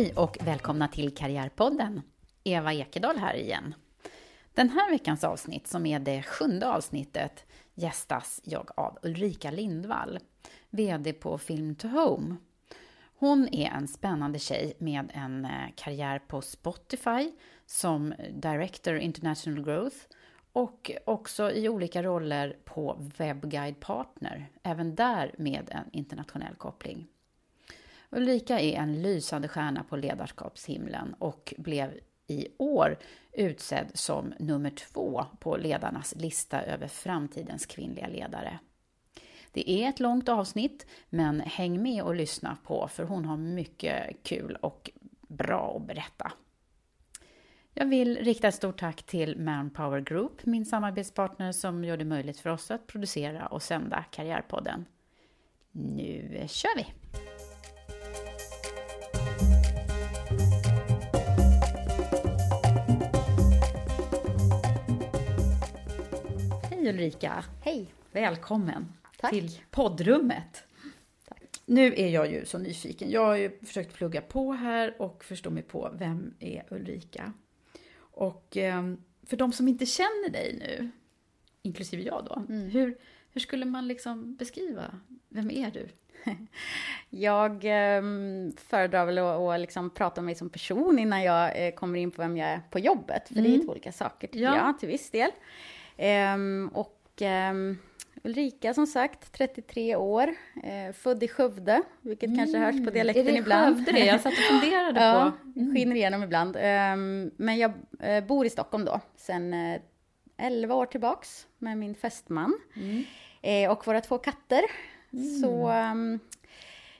Hej och välkomna till Karriärpodden. Eva Ekedal här igen. Den här veckans avsnitt, som är det sjunde avsnittet, gästas jag av Ulrika Lindvall, VD på Film to Home. Hon är en spännande tjej med en eh, karriär på Spotify som Director International Growth och också i olika roller på Webguide Partner, även där med en internationell koppling. Ulrika är en lysande stjärna på ledarskapshimlen och blev i år utsedd som nummer två på ledarnas lista över framtidens kvinnliga ledare. Det är ett långt avsnitt, men häng med och lyssna på för hon har mycket kul och bra att berätta. Jag vill rikta ett stort tack till Manpower Group, min samarbetspartner som gör det möjligt för oss att producera och sända Karriärpodden. Nu kör vi! Ulrika! Hej! Välkommen Tack. till poddrummet. Nu är jag ju så nyfiken. Jag har ju försökt plugga på här och förstå mig på vem är Ulrika? Och eh, för de som inte känner dig nu, inklusive jag då, Mm. hur, hur skulle man liksom beskriva, vem är du? Jag ehm, föredrar väl att, att liksom prata om mig som person innan jag eh, kommer in på vem jag är på jobbet. För det är Mm. två olika saker tycker Ja. jag, till viss del. Ehm, och ehm, Ulrika som sagt, 33 år, eh, född i Skövde, vilket kanske hörs på dialekten Mm. är det ibland. Skövde det? Jag satt och funderade ja, på. Mm. skiner igenom ibland. Ehm, men jag eh, bor i Stockholm då, sen eh, 11 år tillbaks med min fästman. Mm. Eh, och våra två katter. Så ehm,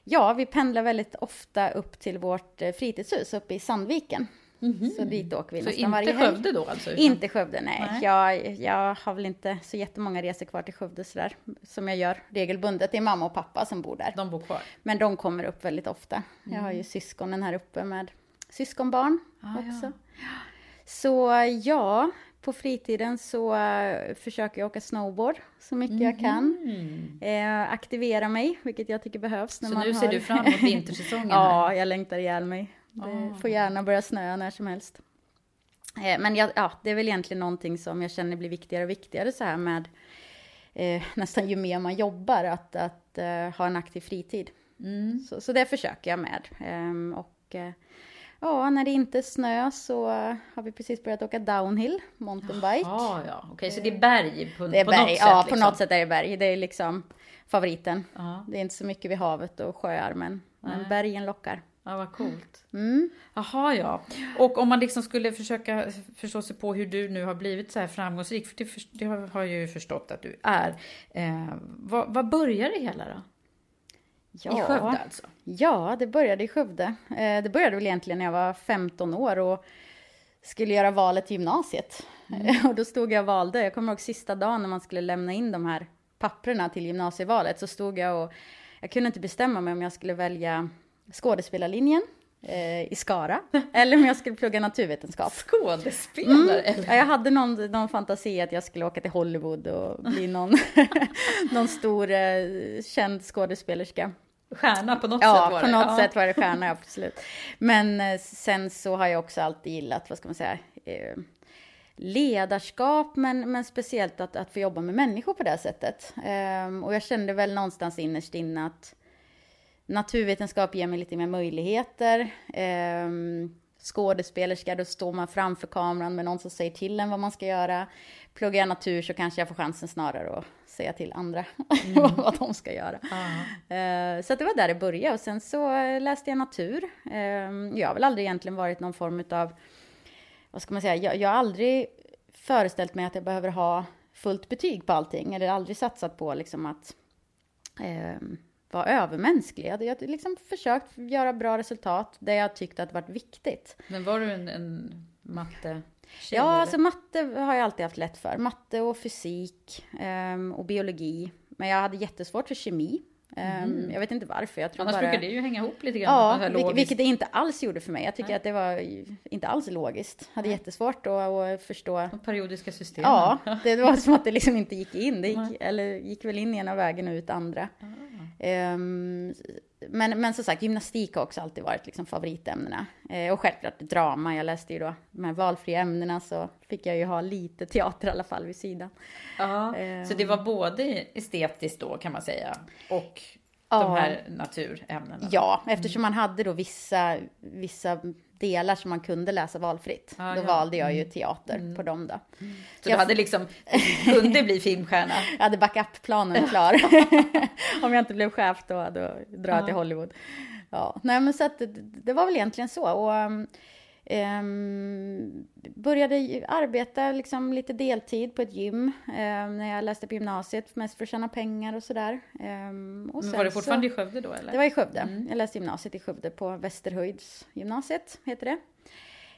ja, vi pendlar väldigt ofta upp till vårt eh, fritidshus uppe i Sandviken. Så dit åker vi Så nästan inte varje helg. Skövde då alltså? utan- Inte Skövde, nej. Nej. Jag, jag har väl inte så jättemånga resor kvar till Skövde sådär, som jag gör regelbundet. Det är mamma och pappa som bor där. De bor kvar? Men de kommer upp väldigt ofta. Jag har ju syskonen här uppe med syskonbarn Ah, också. Så ja, på fritiden så eh, försöker jag åka snowboard så mycket jag kan. Eh, aktivera mig, vilket jag tycker behövs. När Så man nu har... ser du fram emot vintersäsongen? ja, jag längtar ihjäl mig. Det Ah. får gärna börja snöa när som helst. Eh, men jag, ja, det är väl egentligen någonting som jag känner blir viktigare och viktigare så här med eh, nästan ju mer man jobbar, att, att eh, ha en aktiv fritid. Mm. Så, så det försöker jag med. Ehm, och eh, ja, när det inte snö så eh, har vi precis börjat åka downhill, mountainbike. Ja, ja, okej, så det är berg på, det är på berg, något sätt? ja liksom. på något sätt är det berg. Det är liksom favoriten. Ja, Det är inte så mycket vid havet och sjöar men, men bergen lockar. Ja, vad coolt. Mm. Jaha, ja. Och om man liksom skulle försöka förstå sig på hur du nu har blivit så här framgångsrik, för det, för, det har jag ju förstått att du är. Eh, vad, vad börjar det hela då? Ja. I Skövde alltså? Ja, det började i Skövde. Eh, det började väl egentligen när jag var 15 år och skulle göra valet till gymnasiet. Mm. och då stod jag och valde, jag kommer ihåg sista dagen när man skulle lämna in de här papperna till gymnasievalet, så stod jag och jag kunde inte bestämma mig om jag skulle välja skådespelarlinjen eh, i Skara, eller om jag skulle plugga naturvetenskap. Skådespelare? Mm. Ja, jag hade någon, någon fantasi att jag skulle åka till Hollywood och bli någon, någon stor eh, känd skådespelerska. Stjärna på något Ja, sätt var på det. något ja. sätt var det stjärna, absolut. Men eh, sen så har jag också alltid gillat, vad ska man säga, eh, ledarskap, men, men speciellt att, att få jobba med människor på det sättet. Ehm, och jag kände väl någonstans innerst inne att naturvetenskap ger mig lite mer möjligheter. Ehm, skådespelerska, då står man framför kameran med någon som säger till en vad man ska göra. Pluggar jag natur så kanske jag får chansen snarare att säga till andra vad de ska göra. Eh, så det var där det började och sen så eh, läste jag natur. Eh, jag har väl aldrig egentligen varit någon form av, vad ska man säga, jag, jag har aldrig föreställt mig att jag behöver ha fullt betyg på allting, eller aldrig satsat på liksom att eh, vara övermänsklig. Jag hade liksom försökt göra bra resultat där jag tyckte att det varit viktigt. Men var du en, en matte Ja, alltså matte har jag alltid haft lätt för. Matte och fysik ehm, och biologi. Men jag hade jättesvårt för kemi. Ehm, Jag vet inte varför. Jag tror Annars bara... brukar det ju hänga ihop lite grann. Ja, så här vil- logiskt. vilket det inte alls gjorde för mig. Jag tycker Nej. att det var inte alls logiskt. Hade jättesvårt att, att förstå. De periodiska systemen. Ja, det var som att det liksom inte gick in. Det gick, Nej. eller gick väl in ena vägen och ut andra. Ehm, men, men som sagt, gymnastik har också alltid varit liksom favoritämnena. Eh, och självklart drama. Jag läste ju då de här valfria ämnena så fick jag ju ha lite teater i alla fall vid sidan. Ja, Ehm. så det var både estetiskt då kan man säga och de här naturämnena. Ja, eftersom man hade då vissa, vissa delar som man kunde läsa valfritt. Ja, då ja. valde jag ju teater på dem då. Så du hade liksom, kunde bli filmstjärna. Jag hade backup-planen klar. Om jag inte blev chef då, då drar jag till Hollywood. Ja, nej men så att det, det var väl egentligen så. Och ehm, började arbeta liksom lite deltid på ett gym ehm, när jag läste på gymnasiet, mest för att tjäna pengar och sådär. Ehm, och var det fortfarande så, i Skövde då eller? Det var i Skövde. Jag läste gymnasiet i Skövde på Västerhöjdsgymnasiet, heter det.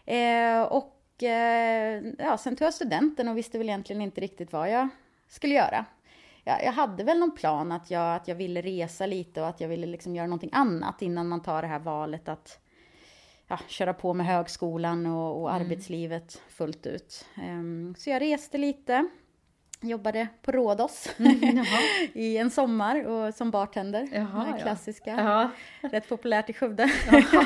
Eh, och eh, ja, sen tog jag studenten och visste väl egentligen inte riktigt vad jag skulle göra. Jag, jag hade väl någon plan att jag, att jag ville resa lite och att jag ville liksom göra någonting annat innan man tar det här valet att ja, köra på med högskolan och, och arbetslivet fullt ut. Ehm, så jag reste lite, jobbade på Rhodos i en sommar och som bartender. Jaha, ja. klassiska Ja. rätt populärt i Skövde.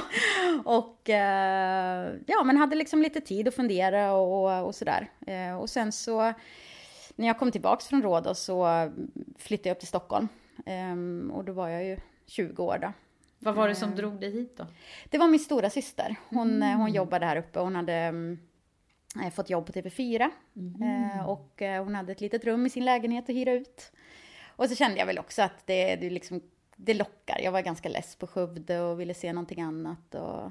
och eh, ja, men hade liksom lite tid att fundera och, och sådär. Eh, och sen så när jag kom tillbaks från Rhodos så flyttade jag upp till Stockholm. Ehm, och då var jag ju 20 år då. Vad var det som drog dig hit då? Det var min stora syster. Hon, eh, hon jobbade här uppe. Hon hade mm, eh, fått jobb på TV4. Eh, och eh, hon hade ett litet rum i sin lägenhet att hyra ut. Och så kände jag väl också att det, det, liksom, det lockar. Jag var ganska less på Skövde och ville se någonting annat. Och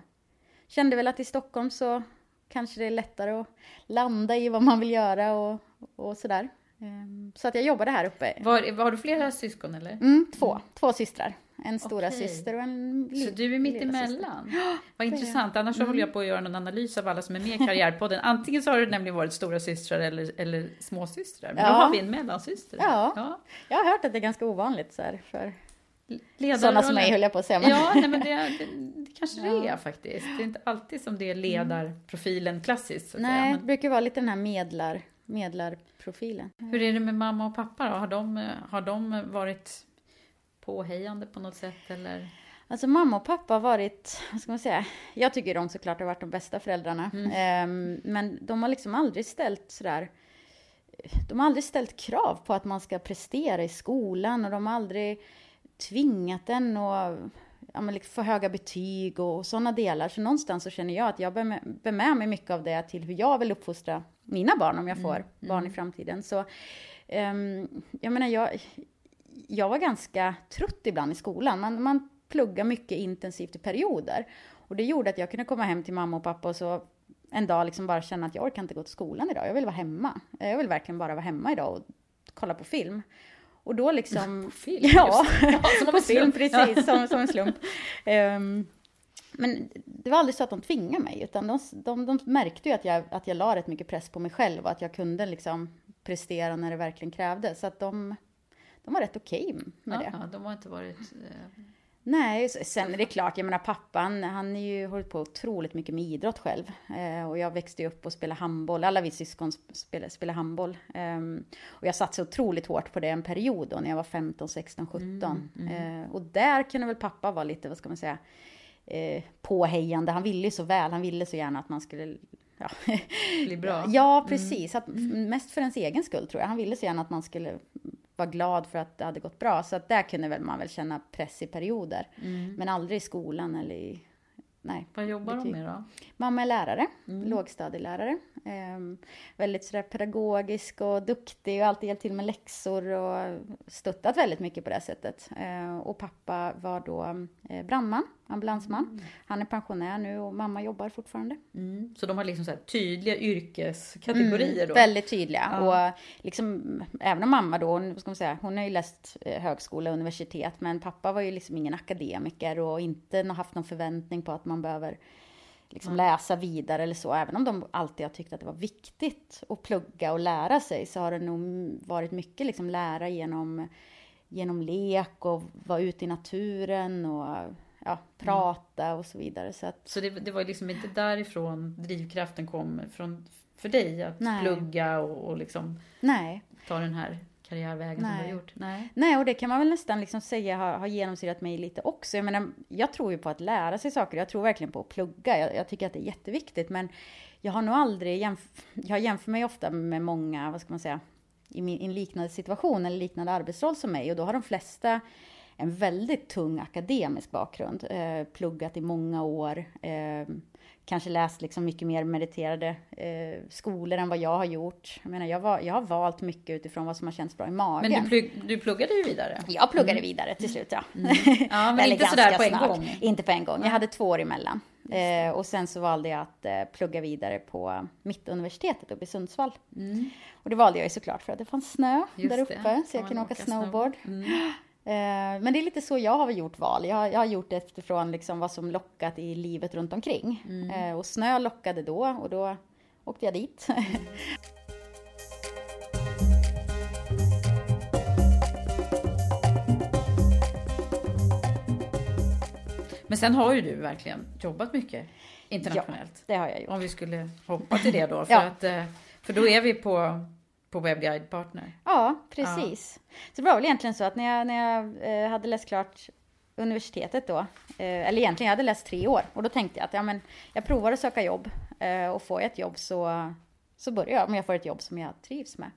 kände väl att i Stockholm så kanske det är lättare att landa i vad man vill göra och, och sådär. Ehm, Så att jag jobbade här uppe. Var, var du flera syskon eller? Mm, två, två systrar. En stora Okej. syster och en li- Så du är mitt lilla syster. emellan? Vad intressant, annars Mm. håller jag på att göra någon analys av alla som är med i Karriärpodden. Antingen så har det nämligen varit stora systrar eller, eller småsystrar, men då Ja. har vi en mellansyster. Ja. Jag har hört att det är ganska ovanligt så här, för Ledarrollen. sådana som mig höll jag på att säga. Men... Ja, nej, men det, det, det kanske det är faktiskt. Det är inte alltid som det är ledarprofilen klassiskt. Så Nej, säga. det brukar vara lite den här medlar, medlarprofilen. Men hur är det med mamma och pappa då? Har de, har de varit påhejande på något sätt eller? Alltså mamma och pappa har varit, vad ska man säga, jag tycker de såklart har varit de bästa föräldrarna. Mm. Ehm, men de har liksom aldrig ställt sådär, de har aldrig ställt krav på att man ska prestera i skolan och de har aldrig tvingat en att ja, men liksom få höga betyg och sådana delar. Så någonstans så känner jag att jag bär med, bär med mig mycket av det till hur jag vill uppfostra mina barn om jag får barn i framtiden. Så ehm, jag menar, jag, jag var ganska trött ibland i skolan. Man, man plugga mycket intensivt i perioder. Och det gjorde att jag kunde komma hem till mamma och pappa och så en dag liksom bara känna att jag orkar inte gå till skolan idag. Jag vill vara hemma. Jag vill verkligen bara vara hemma idag och kolla på film. Och då liksom... På film? Ja, Ja, som på film, precis. Som, som en slump. Ehm, men det var aldrig så att de tvingade mig, utan de, de, de märkte ju att jag, att jag la rätt mycket press på mig själv och att jag kunde liksom prestera när det verkligen krävdes. Så att de, de var rätt okej med det. Ja, de har inte varit... eh, Nej, sen är det klart, jag menar pappan, han är ju hållit på otroligt mycket med idrott själv. Eh, och jag växte ju upp och spelade handboll, alla vi syskon sp- spelade, spelade handboll. Ehm, och jag satsade otroligt hårt på det en period då, när jag var 15, 16, 17. Eh, och där kunde väl pappa vara lite, vad ska man säga, eh, påhejande. Han ville ju så väl, han ville så gärna att man skulle Ja, Bli bra. ja precis. Att, mest för ens egen skull tror jag. Han ville så gärna att man skulle vara glad för att det hade gått bra. Så att där kunde väl man väl känna press i perioder. Men aldrig i skolan eller i... Nej. Vad jobbar de betyg. med då? Mamma är lärare, lågstadielärare. Ehm, väldigt sådär pedagogisk och duktig och alltid hjälpt till med läxor och stöttat väldigt mycket på det sättet. Ehm, och pappa var då eh, brandman, ambulansman. Han är pensionär nu och mamma jobbar fortfarande. Mm. Så de har liksom så tydliga yrkeskategorier då? Väldigt tydliga. Ja. Och liksom, även om mamma då, hon, vad ska man säga, hon har ju läst eh, högskola och universitet, men pappa var ju liksom ingen akademiker och inte haft någon förväntning på att man behöver liksom läsa vidare eller så. Även om de alltid har tyckt att det var viktigt att plugga och lära sig, så har det nog varit mycket liksom lära genom, genom lek och vara ute i naturen och ja, prata och så vidare. Så att, Så det, det var liksom inte därifrån drivkraften kom från, för dig att Nej. plugga och, och liksom nej. ta den här karriärvägen som du Nej. har gjort? Nej. Nej, och det kan man väl nästan liksom säga har, har genomsyrat mig lite också. Jag menar, jag tror ju på att lära sig saker. Jag tror verkligen på att plugga. Jag, jag tycker att det är jätteviktigt. Men jag har nog aldrig jämf- jag jämför mig ofta med många, vad ska man säga, i, min, i en liknande situation eller liknande arbetsroll som mig. Och då har de flesta en väldigt tung akademisk bakgrund. Eh, pluggat i många år. Eh, kanske läst liksom mycket mer meriterade eh, skolor än vad jag har gjort. Jag menar, jag, var, jag har valt mycket utifrån vad som har känts bra i magen. Men du, plugg, du pluggade ju vidare? Jag pluggade vidare till slut, ja. Ja, men inte sådär på en snart. gång? Inte på en gång. Jag hade två år emellan. Eh, och sen så valde jag att eh, plugga vidare på Mittuniversitetet uppe i Sundsvall. Och det valde jag ju såklart för att det fanns snö Mm. Just där det. uppe, Kan så jag kunde åka åka snowboard. snowboard? Eh, men det är lite så jag har gjort val. Jag, har- jag har gjort det utifrån liksom vad som lockat i livet runt omkring. Mm. Eh, och snö lockade då och då åkte jag dit. Men sen har ju du verkligen jobbat mycket internationellt. det har jag gjort. Om vi skulle hoppa till det då. För, Ja. att, eh, för då är vi på, på WebGuide Partner. Ja, precis. Så det var väl egentligen så att när jag, när jag eh, hade läst klart universitetet då, eh, eller egentligen jag hade läst tre år, och då tänkte jag att ja, men, jag provar att söka jobb eh, och får jag ett jobb så, så börjar jag, om jag får ett jobb som jag trivs med.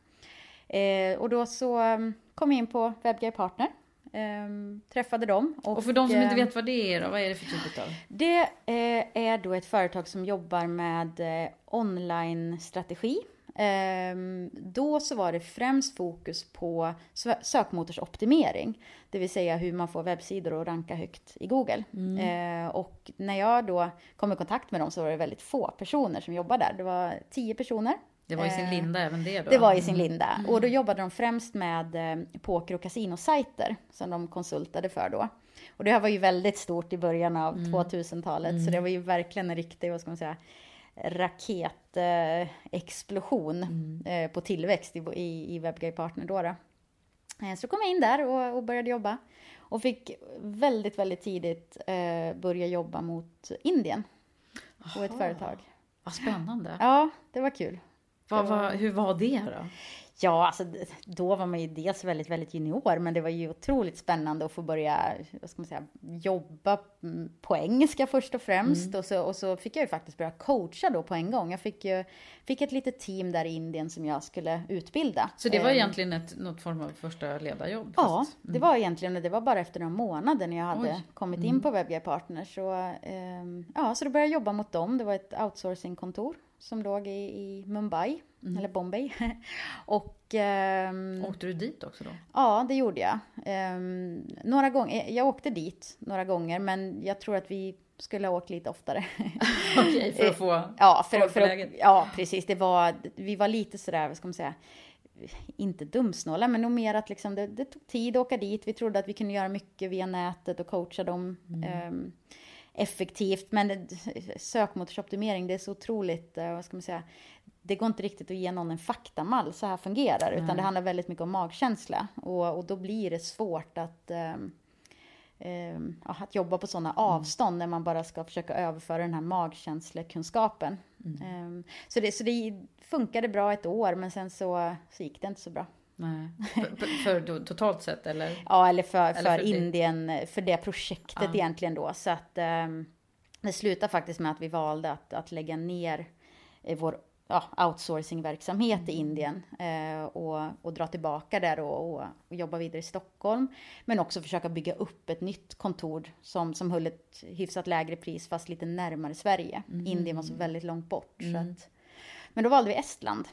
Och då så um, kom jag in på WebGuide Partner, eh, träffade dem. Och för de som inte eh, vet vad det är då, vad är det för typ av? det eh, är då ett företag som jobbar med eh, online-strategi. Ehm, då så var det främst fokus på sö- sökmotorsoptimering, det vill säga hur man får webbsidor att ranka högt i Google. Eh, och när jag då kom i kontakt med dem så var det väldigt få personer som jobbade där. Det var tio personer. Det var i sin Eh, linda även det då? Det var i sin linda. Och då jobbade de främst med eh, poker och kasinosajter som de konsultade för då. Och det här var ju väldigt stort i början av 2000-talet, så det var ju verkligen en riktig, vad ska man säga, raketexplosion eh, på tillväxt i, i, i WebGuide Partner då. då. Eh, Så kom jag in där och, och började jobba. Och fick väldigt, väldigt tidigt eh, börja jobba mot Indien. På ett företag. Vad spännande. Ja, det var kul. Vad, vad, hur var det då? Ja, alltså då var man ju dels väldigt, väldigt junior, men det var ju otroligt spännande att få börja, vad ska man säga, jobba mm, på engelska först och främst. Mm. Och, så, och så fick jag ju faktiskt börja coacha då på en gång. Jag fick ju, fick ett litet team där i Indien som jag skulle utbilda. Så det var Eh, egentligen ett, något form av första ledarjobb? Ja, fast- det var egentligen, det var bara efter några månader när jag hade Oj. kommit in på WebGuide Partner. Så, ehm, ja, så då började jag jobba mot dem. Det var ett outsourcingkontor som låg i, i Mumbai, eller Bombay. och... ehm, Åkte du dit också då? Ja, det gjorde jag. Ehm, några gånger, jag åkte dit några gånger, men jag tror att vi skulle ha åkt lite oftare. Okej, för att få ja, för, för på att, ja, precis. Det var, vi var lite sådär, vad ska man säga, inte dumsnåla, men nog mer att liksom det, det tog tid att åka dit. Vi trodde att vi kunde göra mycket via nätet och coacha dem ehm, effektivt. Men sökmotorsoptimering, det är så otroligt, eh, vad ska man säga, det går inte riktigt att ge någon en faktamall, så här fungerar, utan det handlar väldigt mycket om magkänsla. Och, och då blir det svårt att, ehm, ja, att jobba på sådana avstånd när man bara ska försöka överföra den här magkänslekunskapen. Ehm, så, det, så det funkade bra ett år, men sen så, så gick det inte så bra. Nej. För, för, för totalt sett eller? Ja, eller för, för, Eller för det- Indien, för det projektet Ja. egentligen då. Så att ehm, det slutade faktiskt med att vi valde att, att lägga ner eh, vår ja, outsourcingverksamhet Mm. i Indien eh, och, och dra tillbaka där och, och, och jobba vidare i Stockholm. Men också försöka bygga upp ett nytt kontor som, som höll ett hyfsat lägre pris fast lite närmare Sverige. Mm. Indien var så väldigt långt bort. Så att, men då valde vi Estland.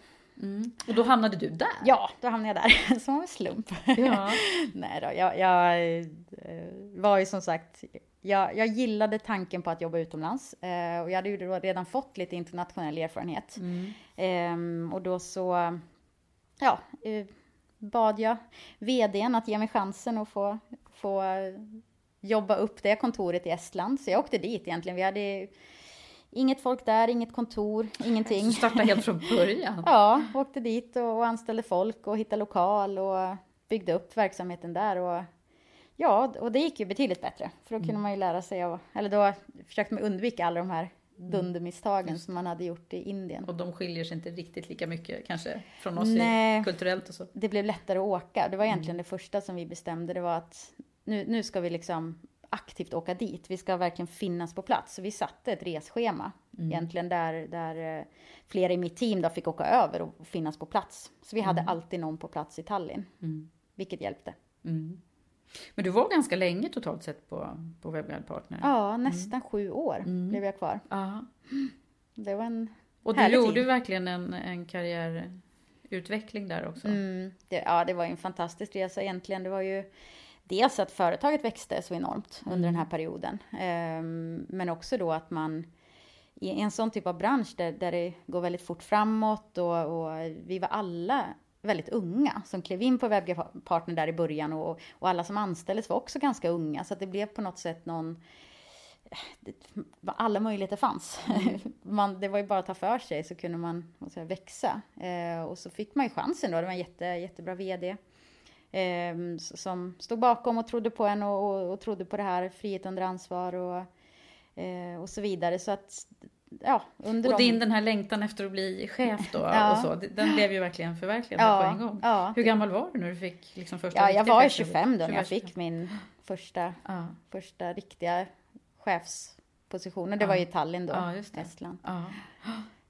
Och då hamnade du där? Ja, då hamnade jag där. Som en slump. Ja. Nej då, jag, jag eh, var ju som sagt, jag, jag gillade tanken på att jobba utomlands. Eh, och jag hade ju redan fått lite internationell erfarenhet. Ehm, och då så, ja, eh, bad jag vdn att ge mig chansen att få, få jobba upp det kontoret i Estland. Så jag åkte dit egentligen. Vi hade inget folk där, inget kontor, ingenting. Du startade helt från början? Ja, åkte dit och, och anställde folk och hittade lokal och byggde upp verksamheten där. Och, ja, och det gick ju betydligt bättre. För då kunde man ju lära sig av, eller då försökte man undvika alla de här dundermisstagen som man hade gjort i Indien. Och de skiljer sig inte riktigt lika mycket kanske från oss Nej. i, kulturellt och så? Det blev lättare att åka. Det var egentligen det första som vi bestämde. Det var att nu, nu ska vi liksom aktivt åka dit. Vi ska verkligen finnas på plats. Så vi satte ett resschema egentligen där, där eh, flera i mitt team då fick åka över och finnas på plats. Så vi hade alltid någon på plats i Tallinn. Vilket hjälpte. Mm. Men du var ganska länge totalt sett på, på WebGuide Partner? Ja, nästan sju år blev jag kvar. Ja. Det var en Och du gjorde tid. verkligen en, en karriärutveckling där också? Mm, det, ja, det var ju en fantastisk resa egentligen. Det var ju dels att företaget växte så enormt under den här perioden. Ehm, men också då att man i en sån typ av bransch där, där det går väldigt fort framåt och, och vi var alla väldigt unga som klev in på Webpartner där i början och, och alla som anställdes var också ganska unga så att det blev på något sätt någon det, alla möjligheter fanns. Man, det var ju bara att ta för sig så kunde man säga, växa. Eh, och så fick man ju chansen då. Det var en jätte, jättebra VD. Eh, som stod bakom och trodde på en och, och, och trodde på det här frihet under ansvar och, eh, och så vidare. Så att, ja, under Och de... din den här längtan efter att bli chef då Ja. och så, den blev ju verkligen förverkligad Ja, på en gång. ja. Hur gammal var du när du fick liksom första Ja, jag var chefsjobbet? 25 då när 25. jag fick min första, första riktiga chefspositionen. Det var ju Tallinn då, Ja. Estland.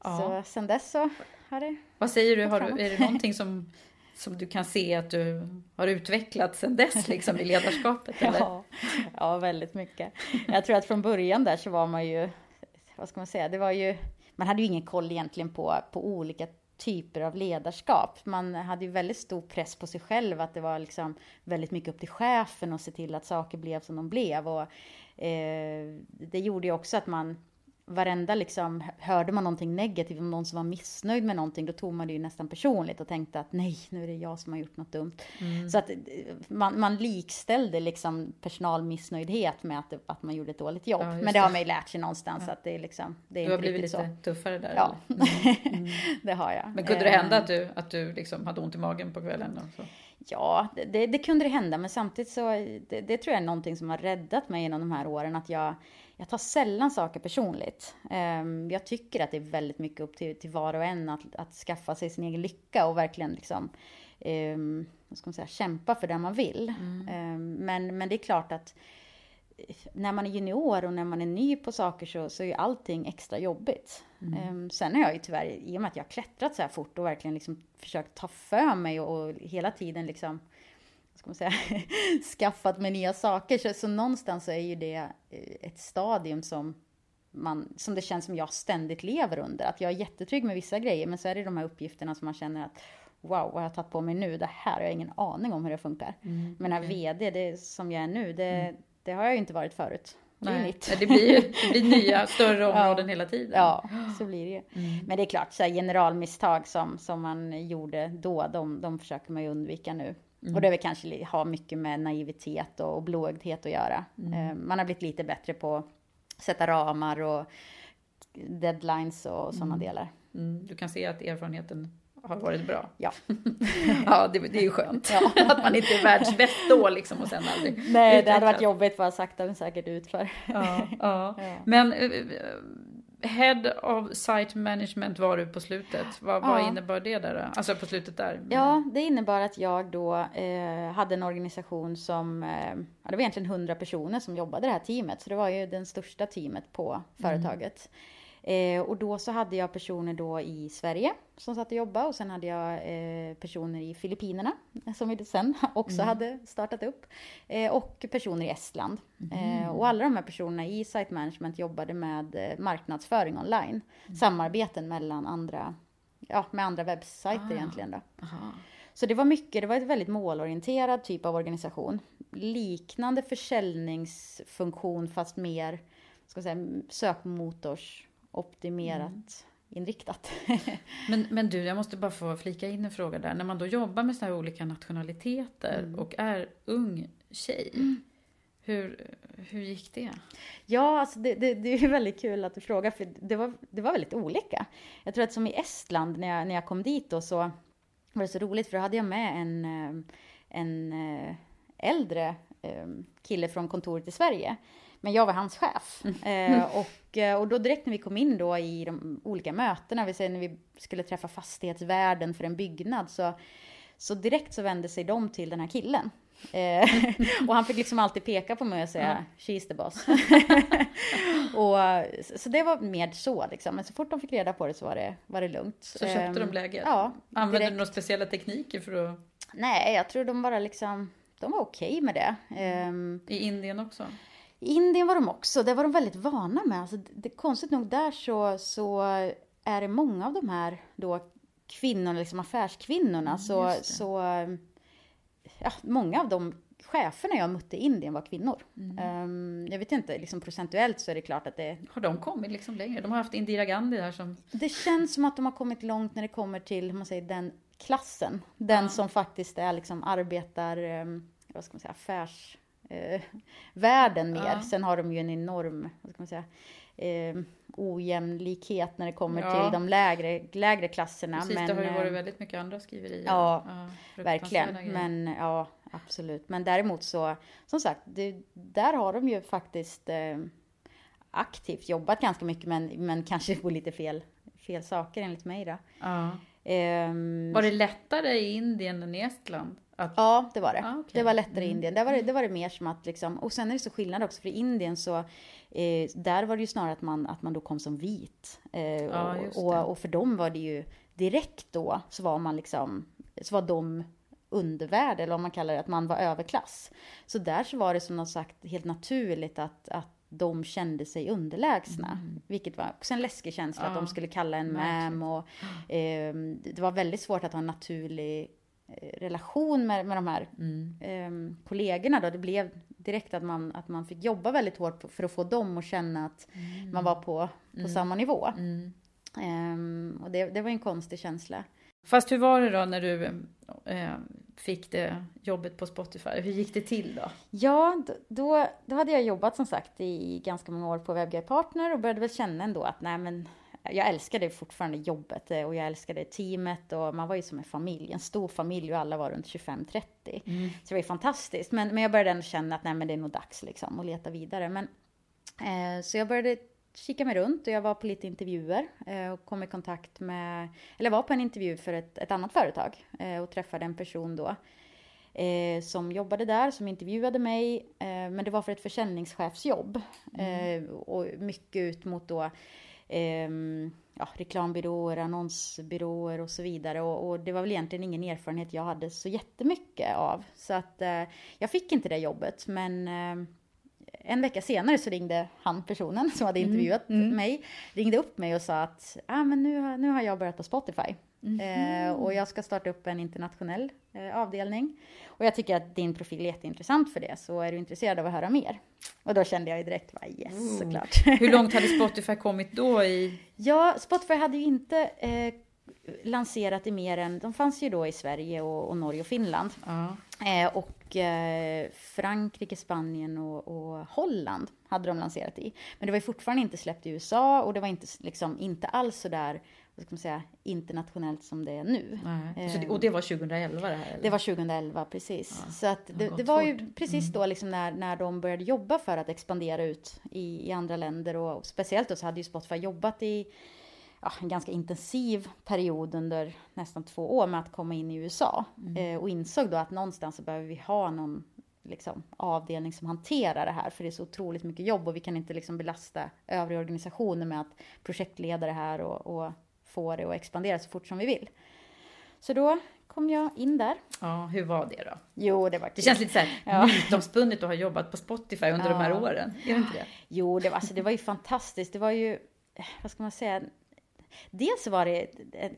Så sen dess så har det Vad säger du, har du, är det någonting som, som du kan se att du har utvecklats sen dess liksom i ledarskapet? Eller? Ja, ja, väldigt mycket. Jag tror att från början där så var man ju, vad ska man säga, det var ju, man hade ju ingen koll egentligen på, på olika typer av ledarskap. Man hade ju väldigt stor press på sig själv, att det var liksom väldigt mycket upp till chefen och se till att saker blev som de blev. Och, eh, det gjorde ju också att man varenda liksom, hörde man någonting negativt, om någon som var missnöjd med någonting, då tog man det ju nästan personligt och tänkte att nej, nu är det jag som har gjort något dumt. Mm. Så att eh, man, man likställde liksom personalmissnöjdhet med att, att man gjorde ett dåligt jobb. Ja, Men det det. har man ju lärt sig någonstans att det är liksom, det är Du har blivit lite så. tuffare där? Ja, eller? det har jag. Men kunde det Eh, hända att du, att du liksom hade ont i magen på kvällen? Och så? Ja, det, det, det kunde det hända, men samtidigt så, det, det tror jag är någonting som har räddat mig genom de här åren, att jag, jag tar sällan saker personligt. Ehm, jag tycker att det är väldigt mycket upp till, till var och en att, att skaffa sig sin egen lycka och verkligen liksom, um, vad ska man säga, kämpa för det man vill. Ehm, men, men det är klart att när man är junior och när man är ny på saker så, så är ju allting extra jobbigt. Ehm, sen har jag ju tyvärr, i och med att jag har klättrat så här fort och verkligen liksom försökt ta för mig och, och hela tiden liksom, ska man säga, skaffat mig nya saker. Så, så någonstans så är ju det eh, ett stadium som man, som det känns som jag ständigt lever under. Att jag är jättetrygg med vissa grejer, men så är det de här uppgifterna som man känner att wow, vad har jag tagit på mig nu? Det här har jag ingen aning om hur det funkar. Mm, men okay. VD, det som jag är nu, det, mm. det har jag ju inte varit förut. Det, Nej, det blir, det blir nya, större områden ja, hela tiden. Ja, så blir det ju. Mm. Men det är klart, så här, generalmisstag som, som man gjorde då, de, de försöker man ju undvika nu. Mm. Och det väl kanske ha mycket med naivitet och blåögdhet att göra. Mm. Eh, man har blivit lite bättre på att sätta ramar och deadlines och sådana mm. delar. Mm. Du kan se att erfarenheten har varit bra. Ja. ja, det, det är ju skönt. Ja. att man inte är världsbäst då liksom och sen aldrig Nej, det hade varit jobbigt bara sakta men säkert utför. ja, ja. Men uh, Head of Site Management var du på slutet. Vad, ja. vad innebar det där? Alltså på slutet där? Ja, det innebar att jag då eh, hade en organisation som, eh, det var egentligen 100 personer som jobbade i det här teamet. Så det var ju det största teamet på mm. företaget. Mm. Eh, och då så hade jag personer då i Sverige som satt och jobbade och sen hade jag eh, personer i Filippinerna som vi sen också mm. hade startat upp. Eh, och personer i Estland. Mm. och alla de här personerna i Site Management jobbade med eh, marknadsföring online. Mm. Samarbeten mellan andra, ja, med andra webbsajter ah. egentligen då. Aha. Så det var mycket, det var ett väldigt målorienterad typ av organisation. Liknande försäljningsfunktion fast mer, ska säga, sökmotors optimerat mm. inriktat. men, men du, jag måste bara få flika in en fråga där. När man då jobbar med sådana här olika nationaliteter mm. och är ung tjej. Mm. Hur, hur gick det? Ja, alltså det, det, det, är väldigt kul att du frågar, för det var, det var väldigt olika. Jag tror att som i Estland, när jag, när jag kom dit då, så var det så roligt, för då hade jag med en, eh, en eh, äldre eh, kille från kontoret i Sverige men jag var hans chef. Mm. Eh, och, eh, och då direkt när vi kom in då i de olika mötena, vi säger när vi skulle träffa fastighetsvärden för en byggnad, så, så direkt så vände sig de till den här killen. Eh, och han fick liksom alltid peka på mig och säga mm. “She's the boss”. och, så det var mer så liksom. Men så fort de fick reda på det så var det, var det lugnt. Så köpte de ehm, läget? Ja. Använde direkt. du några speciella tekniker för att... Nej, jag tror de bara liksom, de var okej okay med det. Um, I Indien också? I Indien var de också, det var de väldigt vana med. Alltså, det, konstigt nog där så, så är det många av de här då kvinnorna, liksom affärskvinnorna, mm, så, så ja, många av de cheferna jag mötte i Indien var kvinnor. Mm. Um, jag vet inte, liksom procentuellt så är det klart att det... Har de kommit liksom längre? De har haft Indira Gandhi där som... Det känns som att de har kommit långt när det kommer till, hur man säger, den klassen. Den ja. som faktiskt är liksom arbetar, um, vad ska man säga, affärs eh, världen mer. Ja. Sen har de ju en enorm, vad ska man säga, eh, ojämlikhet när det kommer ja. till de lägre, lägre klasserna. Precis, men, det har ju varit eh, väldigt mycket andra skriverier. Ja, ja verkligen. Men ja, absolut. Men däremot så, som sagt, det, där har de ju faktiskt eh, aktivt jobbat ganska mycket, men, men kanske på lite fel, fel saker enligt mig då. Ja. Um, var det lättare i Indien än i Estland? Att... Ja, det var det. Ah, okay. Det var lättare i mm. Indien. Där var det, det var det mer som att liksom, och sen är det så skillnad också, för i Indien så, eh, där var det ju snarare att man, att man då kom som vit. Eh, ah, och, och, och, för dem var det ju direkt då, så var man liksom, så var de undervärld, eller vad man kallar det, att man var överklass. Så där så var det som något sagt helt naturligt att, att de kände sig underlägsna. Mm. Vilket var också en läskig känsla, ja, att de skulle kalla en mam och eh, det var väldigt svårt att ha en naturlig relation med, med de här mm. eh, kollegorna då. Det blev direkt att man, att man fick jobba väldigt hårt för att få dem att känna att mm. man var på, på mm. samma nivå. Um, och det, det var en konstig känsla. Fast hur var det då när du eh, fick det jobbet på Spotify? Hur gick det till då? Ja, då, då hade jag jobbat som sagt i ganska många år på WebGuide Partner och började väl känna ändå att nej men jag älskade fortfarande jobbet eh, och jag älskade teamet och man var ju som en familj, en stor familj och alla var runt 25-30. Mm. Så det var ju fantastiskt. Men, men jag började ändå känna att nej men det är nog dags liksom att leta vidare. Men, eh, så jag började kika mig runt och jag var på lite intervjuer eh, och kom i kontakt med, eller var på en intervju för ett, ett annat företag eh, och träffade en person då eh, som jobbade där, som intervjuade mig, men det var för ett försäljningschefsjobb mm. och mycket ut mot då ehm, ja, reklambyråer, annonsbyråer och så vidare. Och, och, det var väl egentligen ingen erfarenhet jag hade så jättemycket av. Så att eh, jag fick inte det jobbet, men en vecka senare så ringde han, personen som hade Mm. intervjuat mig, ringde upp mig och sa att ah, men nu, har- nu har jag börjat på Spotify. Eh, och jag ska starta upp en internationell eh, avdelning. Och jag tycker att din profil är jätteintressant för det, så är du intresserad av att höra mer? Och då kände jag ju direkt, va, yes, såklart. Hur långt hade Spotify kommit då i... Ja, Spotify hade ju inte eh, lanserat i mer än, de fanns ju då i Sverige och, och Norge och Finland. Ja. Eh, och eh, Frankrike, Spanien och, och Holland hade de lanserat i. Men det var ju fortfarande inte släppt i USA och det var inte, liksom, inte alls så där, vad ska man säga, internationellt som det är nu. Så det, och det var 2011 det här? Eller? Det var 2011, precis. Ja, så att det det, var fort. Mm. ju precis då liksom när, när de började jobba för att expandera ut i, i andra länder. Och speciellt då så hade ju Spotify jobbat i ja, en ganska intensiv period under nästan två år med att komma in i USA. Mm. Eh, och insåg då att någonstans så behöver vi ha någon liksom, avdelning som hanterar det här. För det är så otroligt mycket jobb och vi kan inte liksom belasta övriga organisationer med att projektleda det här och, och få det att expandera så fort som vi vill. Så då kom jag in där. Ja, hur var det då? Jo, det var Det kul. känns lite så här Ja. mytomspunnet att ha jobbat på Spotify under de här Ja. åren. Är det inte det? Jo, det var, alltså, det var ju fantastiskt. Det var ju, vad ska man säga? Dels var det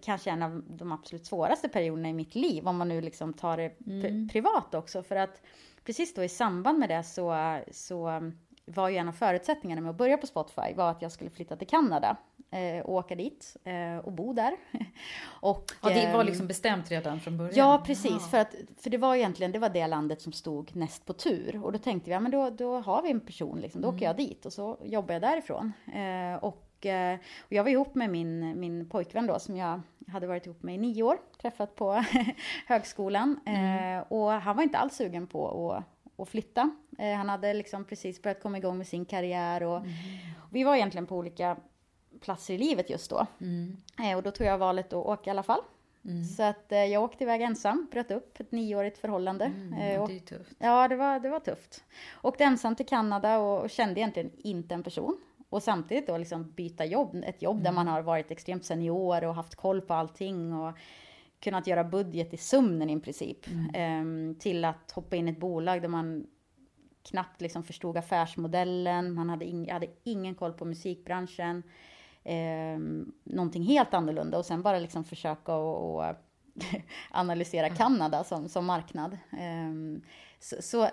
kanske en av de absolut svåraste perioderna i mitt liv, om man nu liksom tar det pri- privat också. För att precis då i samband med det så, så var ju en av förutsättningarna med att börja på Spotify var att jag skulle flytta till Kanada eh, och åka dit eh, och bo där. och, Ja, det var ehm, liksom bestämt redan från början? Ja, precis. För, att, för det var egentligen det, var det landet som stod näst på tur. Och då tänkte vi, ja men då, då har vi en person, liksom. då åker jag dit och så jobbar jag därifrån. Eh, och, eh, och jag var ihop med min, min pojkvän då, som jag hade varit ihop med i nio år, träffat på högskolan. Eh, och han var inte alls sugen på att, att flytta. Eh, han hade liksom precis börjat komma igång med sin karriär och, och vi var egentligen på olika platser i livet just då. Eh, och då tog jag valet att åka i alla fall. Så att eh, jag åkte iväg ensam, bröt upp ett nioårigt förhållande. Ja, och, det är tufft. ja, det var, det var tufft. Åkte ensam till Kanada och, och kände egentligen inte en person. Och samtidigt då liksom byta jobb, ett jobb där man har varit extremt senior och haft koll på allting och kunnat göra budget i sömnen i princip. Ehm, till att hoppa in i ett bolag där man knappt liksom förstod affärsmodellen, man hade, ing, hade ingen koll på musikbranschen. Eh, någonting helt annorlunda och sen bara liksom försöka och, och analysera Kanada som, som marknad. Eh, så, så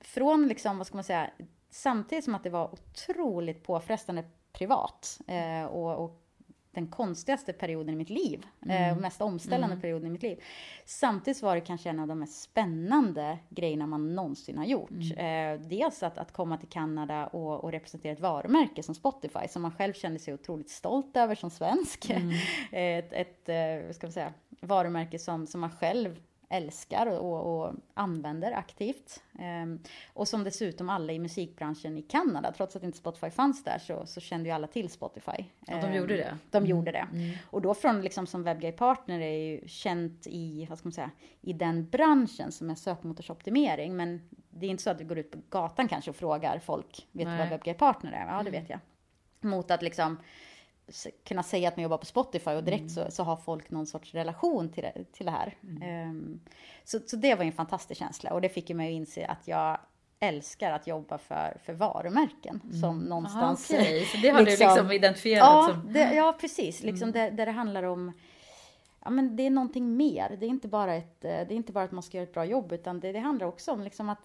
från liksom, vad ska man säga, samtidigt som att det var otroligt påfrestande privat eh, och, och den konstigaste perioden i mitt liv, eh, och mest omställande perioden i mitt liv. Samtidigt var det kanske en av de mest spännande grejerna man någonsin har gjort. Eh, dels att, att komma till Kanada och, och representera ett varumärke som Spotify, som man själv kände sig otroligt stolt över som svensk. ett ett eh, ska man säga, varumärke som, som man själv älskar och, och, använder aktivt. Ehm, och som dessutom alla i musikbranschen i Kanada, trots att inte Spotify fanns där, så, så kände ju alla till Spotify. Ja, de Ehm, gjorde det. Mm. De gjorde det. Och då från liksom som WebGuy-partner är ju känt i, vad ska man säga, i den branschen som är sökmotorsoptimering. Men det är inte så att du går ut på gatan kanske och frågar folk, vet du vad WebGuy-partner är? Ja, det vet jag. Mot att liksom kunna säga att man jobbar på Spotify och direkt så, så har folk någon sorts relation till det, till det här. Ehm, så, så det var en fantastisk känsla och det fick mig att inse att jag älskar att jobba för, för varumärken som Aha, någonstans... okej. Så det har du liksom identifierat ja, som... det, ja, precis. Liksom där, där det handlar om... Ja, men det är någonting mer. Det är inte bara, ett, eh, det är inte bara att man ska göra ett bra jobb, utan det, det handlar också om liksom att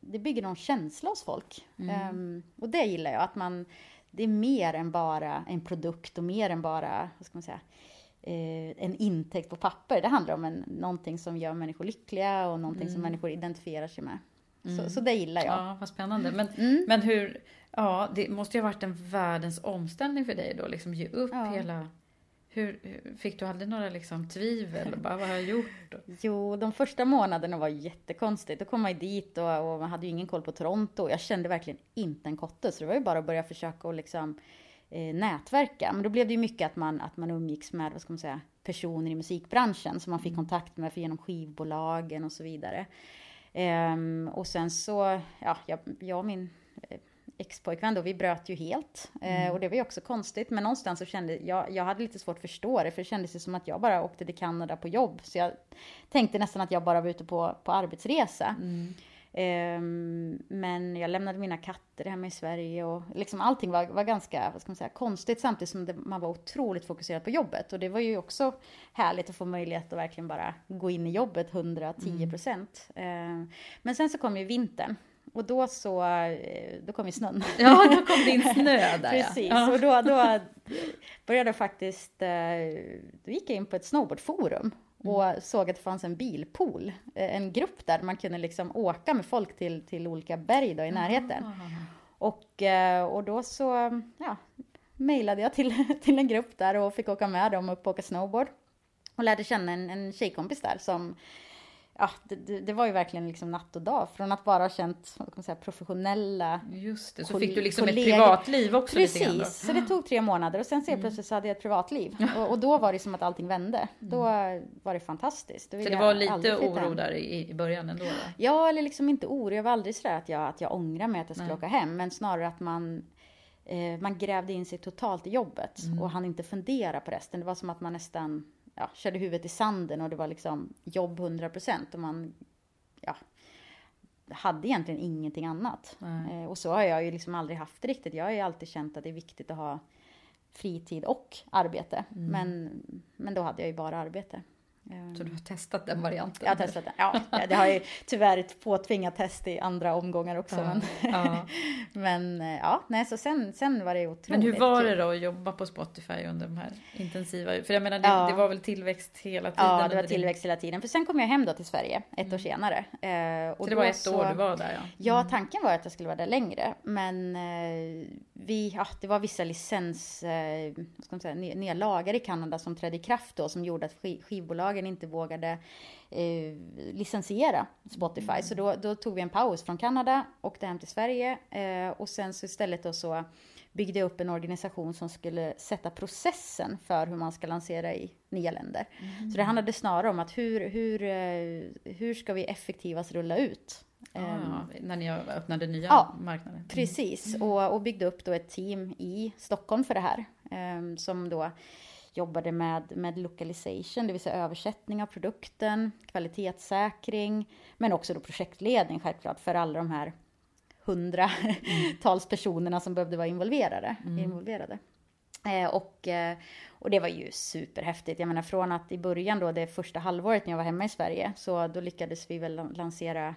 det bygger någon känsla hos folk. Ehm, och det gillar jag, att man... Det är mer än bara en produkt och mer än bara, vad ska man säga, eh, en intäkt på papper. Det handlar om en, någonting som gör människor lyckliga och någonting som människor identifierar sig med. Så, så det gillar jag. Ja, vad spännande. Men, Mm. men hur... Ja, det måste ju ha varit en världens omställning för dig då, liksom ge upp Ja. hela... Hur, fick du aldrig några liksom tvivel? Bara, vad har jag gjort? Jo, de första månaderna var jättekonstigt. Då kom man dit och, och man hade ju ingen koll på Toronto. Jag kände verkligen inte en kotte, så det var ju bara att börja försöka och liksom eh, nätverka. Men då blev det ju mycket att man, att man umgicks med, vad ska man säga, personer i musikbranschen som man fick kontakt med för genom skivbolagen och så vidare. Ehm, och sen så, ja, jag, jag och min eh, ex-pojkvän då, vi bröt ju helt. Eh, och det var ju också konstigt. Men någonstans så kände jag, jag hade lite svårt att förstå det. För det kändes ju som att jag bara åkte till Kanada på jobb. Så jag tänkte nästan att jag bara var ute på, på arbetsresa. Ehm, men jag lämnade mina katter hemma i Sverige och liksom allting var, var ganska, vad ska man säga, konstigt samtidigt som det, man var otroligt fokuserad på jobbet. Och det var ju också härligt att få möjlighet att verkligen bara gå in i jobbet 110 procent. Mm. men sen så kom ju vintern. Och då så, eh, då kom ju snön. Ja, då kom din snö där Precis, ja. och då, då började jag faktiskt, eh, då gick jag in på ett snowboardforum och mm. såg att det fanns en bilpool, eh, en grupp där man kunde liksom åka med folk till, till olika berg då i närheten. Mm. Och, och då så, ja, mejlade jag till, till en grupp där och fick åka med dem upp och åka snowboard. Och lärde känna en, en tjejkompis där som ja, det, det, var ju verkligen liksom natt och dag. Från att bara ha känt vad kan säga, professionella Just det, så fick du liksom kollegor. ett privatliv också Precis, så det tog tre månader och sen så mm. plötsligt så hade jag ett privatliv. Och, och, då var det som att allting vände. Mm. Då var det fantastiskt. Så det var lite oro där i, i början ändå? Då? Ja, eller liksom inte oro. Jag var aldrig sådär att jag, att jag ångrar mig att jag skulle Nej. åka hem. Men snarare att man eh, man grävde in sig totalt i jobbet mm. och han inte fundera på resten. Det var som att man nästan ja, körde huvudet i sanden och det var liksom jobb 100 procent och man ja, hade egentligen ingenting annat. Eh, och så har jag ju liksom aldrig haft det riktigt. Jag har ju alltid känt att det är viktigt att ha fritid och arbete. Mm. Men, men då hade jag ju bara arbete. Så du har testat den varianten? Jag har testat den, ja. Det har ju tyvärr ett påtvingat test i andra omgångar också. Ja, men, ja. men eh, ja, nej, så sen, sen var det otroligt Men hur var det då att jobba på Spotify under de här intensiva, för jag menar det, ja. det var väl tillväxt hela tiden? Ja, det var tillväxt din... hela tiden. För sen kom jag hem då till Sverige ett mm. år senare. Eh, och så det var ett så, år du var där ja? Mm. Ja, tanken var att jag skulle vara där längre. Men eh, vi, ja, det var vissa licens, eh, ska man säga, nedlagar i Kanada som trädde i kraft då som gjorde att skivbolagen bolagen inte vågade eh, licensiera Spotify. Mm. Så då, då, tog vi en paus från Kanada, åkte hem till Sverige eh, och sen så istället då så byggde jag upp en organisation som skulle sätta processen för hur man ska lansera i nya länder. Mm. Så det handlade snarare om att hur, hur, eh, hur ska vi effektivast rulla ut Ah, um, när ni öppnade nya ja, marknader? Mm. Precis, mm. och, och byggde upp då ett team i Stockholm för det här. Um, som då jobbade med, med localization, det vill säga översättning av produkten, kvalitetssäkring, men också då projektledning självklart för alla de här hundratals mm. personerna som behövde vara involverade. Mm. involverade. Eh, och, eh, och det var ju superhäftigt. Jag menar från att i början då, det första halvåret när jag var hemma i Sverige, så då lyckades vi väl lansera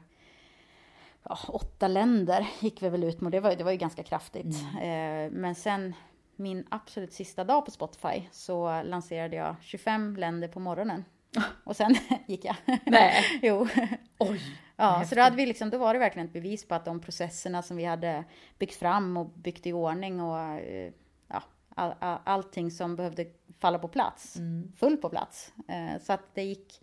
ja, åtta länder gick vi väl ut med. Det var, det var ju ganska kraftigt. Mm. Eh, men sen min absolut sista dag på Spotify så lanserade jag 25 länder på morgonen. Och sen gick jag. Nej. jo. Oj. Ja, så då, hade vi liksom, då var det verkligen ett bevis på att de processerna som vi hade byggt fram och byggt i ordning och eh, ja, all, all, allting som behövde falla på plats, mm. full på plats. Eh, så att det gick,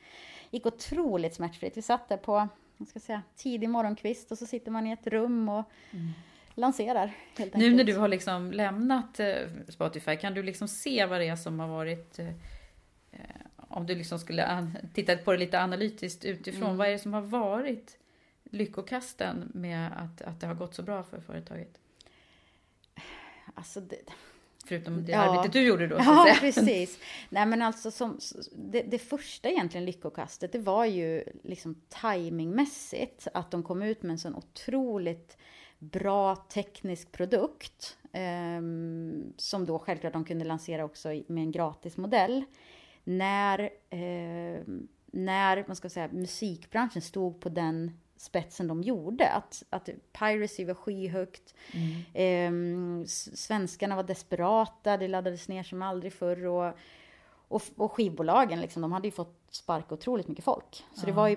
gick otroligt smärtfritt. Vi satt där på, jag ska säga, tidig morgonkvist och så sitter man i ett rum och mm lanserar. Helt nu när du har liksom lämnat eh, Spotify, kan du liksom se vad det är som har varit eh, eh, om du liksom skulle titta på det lite analytiskt utifrån, mm. vad är det som har varit lyckokasten med att, att det har gått så bra för företaget? Alltså det... Förutom det ja. arbetet du gjorde då? Ja, precis. Nej men alltså som, det, det, första egentligen lyckokastet, det var ju liksom timingmässigt att de kom ut med en sån otroligt bra teknisk produkt eh, som då självklart de kunde lansera också med en gratismodell. När, eh, när man ska säga, musikbranschen stod på den spetsen de gjorde. Att, att piracy var skyhögt. Mm. Eh, svenskarna var desperata, det laddades ner som aldrig förr. Och, och, och skivbolagen, liksom, de hade ju fått sparka otroligt mycket folk. Så ja. det var ju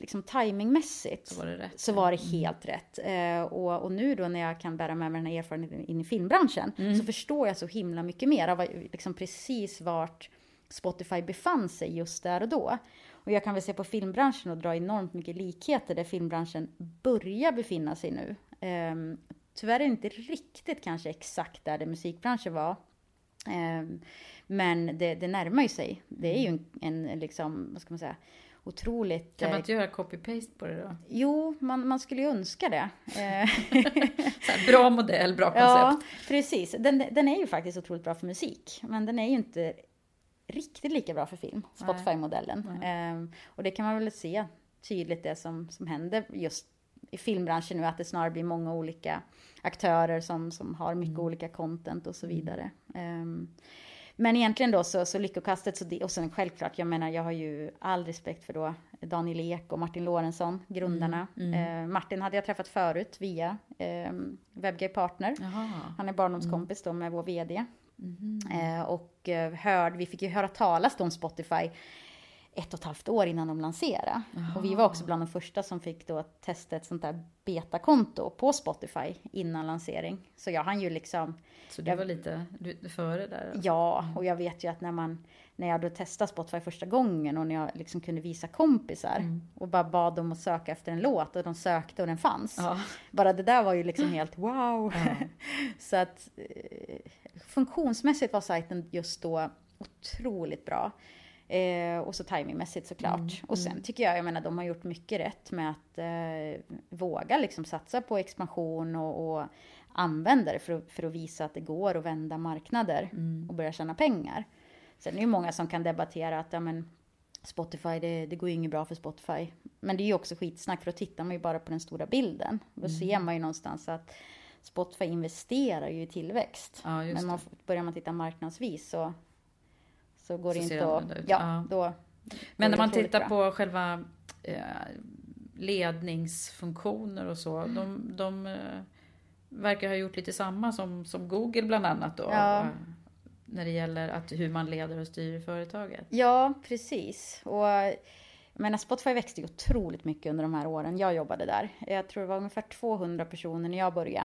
liksom timingmässigt så var det, rätt, så var det mm. helt mm. rätt. Eh, och, och, nu då när jag kan bära med mig den här erfarenheten in i filmbranschen mm. så förstår jag så himla mycket mer av liksom precis vart Spotify befann sig just där och då. Och jag kan väl se på filmbranschen och dra enormt mycket likheter där filmbranschen börjar befinna sig nu. Eh, tyvärr inte riktigt kanske exakt där det musikbranschen var. Eh, men det, det närmar ju sig. Det är ju en, en liksom, vad ska man säga, otroligt... Kan man inte göra copy-paste på det då? Jo, man, man skulle ju önska det. här, bra modell, bra koncept. Ja, precis. Den, den är ju faktiskt otroligt bra för musik, men den är ju inte riktigt lika bra för film, Spotify-modellen. Ehm, och det kan man väl se tydligt det som, som händer just i filmbranschen nu, att det snarare blir många olika aktörer som, som har mycket Mm. olika content och så vidare. Ehm, men egentligen då så, så Lyckokastet, så det, och sen självklart, jag menar jag har ju all respekt för då Daniel Ek och Martin Lorentzon, grundarna. Mm, Eh, Martin hade jag träffat förut via eh, Webgay Partner. Jaha. Han är barndomskompis då med vår VD. Mhm. Eh, och eh, hörde, vi fick ju höra talas om Spotify ett och ett halvt år innan de lanserade. Och vi var också bland de första som fick då testa ett sånt där betakonto på Spotify innan lansering. Så jag hann ju liksom, Så du var lite du, före där? ja, och jag vet ju att när man, när jag då testade Spotify första gången och när jag liksom kunde visa kompisar och bara bad dem att söka efter en låt och de sökte och den fanns. Ja. Bara det där var ju liksom helt wow. Så att eh, funktionsmässigt var sajten just då otroligt bra. Eh, och så timingmässigt såklart. och sen tycker jag, jag menar de har gjort mycket rätt med att eh, våga liksom satsa på expansion och, och använda det för, att- för att visa att det går att vända marknader och börja tjäna pengar. Sen är det ju många som kan debattera att ja, men, Spotify, det, det går ju inget bra för Spotify. Men det är ju också skitsnack, för då tittar man ju bara på den stora bilden. Då ser man ju någonstans att Spotify investerar ju i tillväxt. Ja, Men man, börjar man titta marknadsvis så, så går det Så ser inte det att... Ja, Ja. då... Men när det man tittar på själva eh, ledningsfunktioner och så, Mm. de, de eh, verkar ha gjort lite samma som, som Google bland annat då. Ja. eh, När det gäller att, hur man leder och styr företaget. Ja, precis. Och menar, Spotify växte ju otroligt mycket under de här åren jag jobbade där. Jag tror det var ungefär 200 personer när jag började.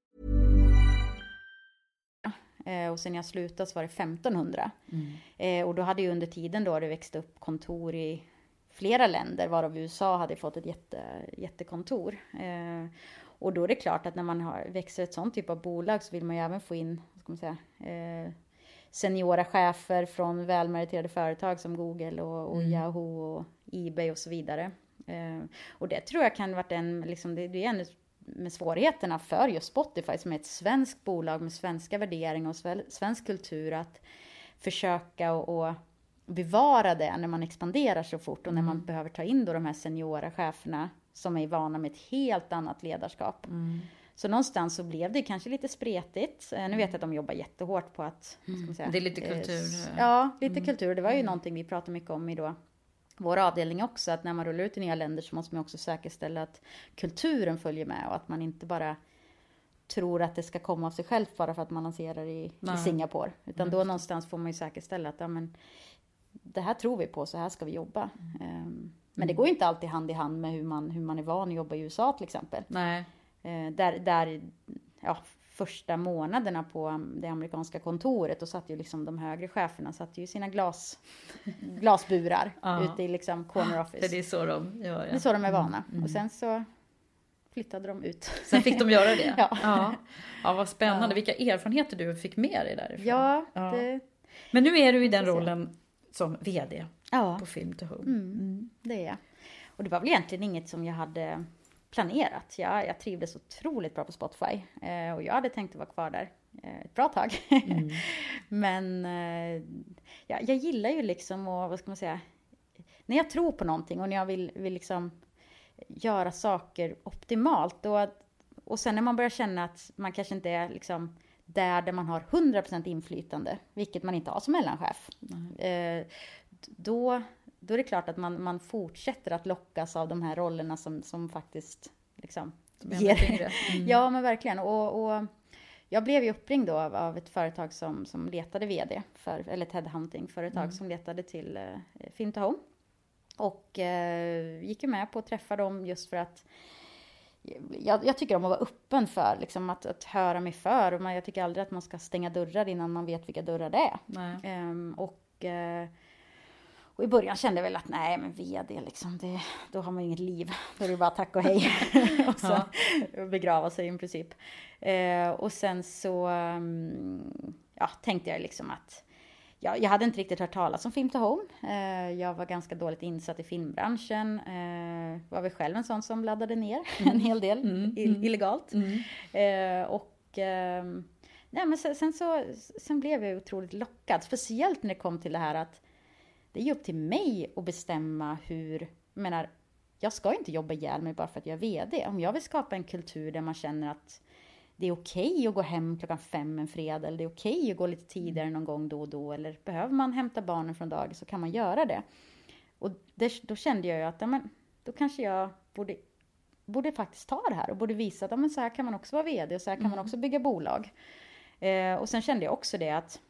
Eh, och sen jag slutade så var det 1500. Eh, och då hade ju under tiden då det växt upp kontor i flera länder, varav USA hade fått ett jätte, jättekontor. Eh, och då är det klart att när man har, växer ett sånt typ av bolag så vill man ju även få in, ska man säga, seniora chefer från välmeriterade företag som Google och, och Yahoo och Ebay och så vidare. Eh, och det tror jag kan varit en, liksom, det, det är en med svårigheterna för just Spotify som är ett svenskt bolag med svenska värderingar och svensk kultur att försöka och, och bevara det när man expanderar så fort och när Mm. man behöver ta in då de här seniora cheferna som är vana med ett helt annat ledarskap. Mm. Så någonstans så blev det kanske lite spretigt. Eh, Nu vet jag att de jobbar jättehårt på att, man säga, Mm. Det är lite eh, kultur, s- eh. Ja, lite kultur. Det var ju någonting vi pratade mycket om i då vår avdelning också, att när man rullar ut i nya länder så måste man också säkerställa att kulturen följer med och att man inte bara tror att det ska komma av sig självt bara för att man lanserar i, i. Singapore. Utan då någonstans får man ju säkerställa att ja, men, det här tror vi på, så här ska vi jobba. Ehm, Men det går ju inte alltid hand i hand med hur man, hur man är van att jobba i USA till exempel. Nej. Eh, där, där ja, första månaderna på um, det amerikanska kontoret, då satt ju liksom de högre cheferna satt ju i sina glas, glasburar Ja. ute i liksom corner För office. det är så de gör. Det är så de är vana. Och sen så flyttade de ut. Sen fick de göra det? Ja. ja. Ja, vad spännande. Vilka erfarenheter du fick med dig därifrån. Ja, Ja. det, Men nu är du i den rollen som VD ja på Film to Home. mm, det är jag. Och det var väl egentligen inget som jag hade planerat. Jag, jag trivdes otroligt bra på Spotify. Eh, och jag hade tänkt att vara kvar där eh, ett bra tag. Men eh, ja, jag gillar ju liksom att, vad ska man säga, när jag tror på någonting och när jag vill, vill liksom göra saker optimalt. Och, och sen när man börjar känna att man kanske inte är liksom där, där man har 100% inflytande, vilket man inte har som mellanchef. Eh, då, då är det klart att man, man fortsätter att lockas av de här rollerna som, som faktiskt liksom Som tyngre. Mm. Ja, men verkligen. Och, och jag blev ju uppringd då av, av ett företag som, som letade VD, för, eller ett headhunting-företag Mm. som letade till eh, Home. Och eh, gick ju med på att träffa dem just för att jag, jag tycker om att vara öppen för liksom, att, att höra mig för. Och man, jag tycker aldrig att man ska stänga dörrar innan man vet vilka dörrar det är. Ehm, och, eh, och i början kände jag väl att nej, men VD liksom, det, då har man ju inget liv. Då är det bara tack och hej. och sen begrava sig i princip. Eh, och sen så mm, ja, tänkte jag liksom att jag, jag hade inte riktigt hört talas om Film to Home. Eh, jag var ganska dåligt insatt i filmbranschen. Eh, var väl själv en sån som laddade ner en hel del ill- illegalt. Eh, och ehm, nej, men sen, sen, så, sen blev jag otroligt lockad. Speciellt när det kom till det här att det är ju upp till mig att bestämma hur, jag menar, jag ska inte jobba ihjäl mig bara för att jag är VD. Om jag vill skapa en kultur där man känner att det är okej att gå hem klockan fem en fredag, eller det är okej att gå lite tidigare någon gång då och då, eller behöver man hämta barnen från dagis så kan man göra det. Och det, då kände jag ju att, ja, men, då kanske jag borde, borde faktiskt ta det här och borde visa att ja, men så här kan man också vara VD och så här kan man också bygga bolag. Eh, och sen kände jag också det att,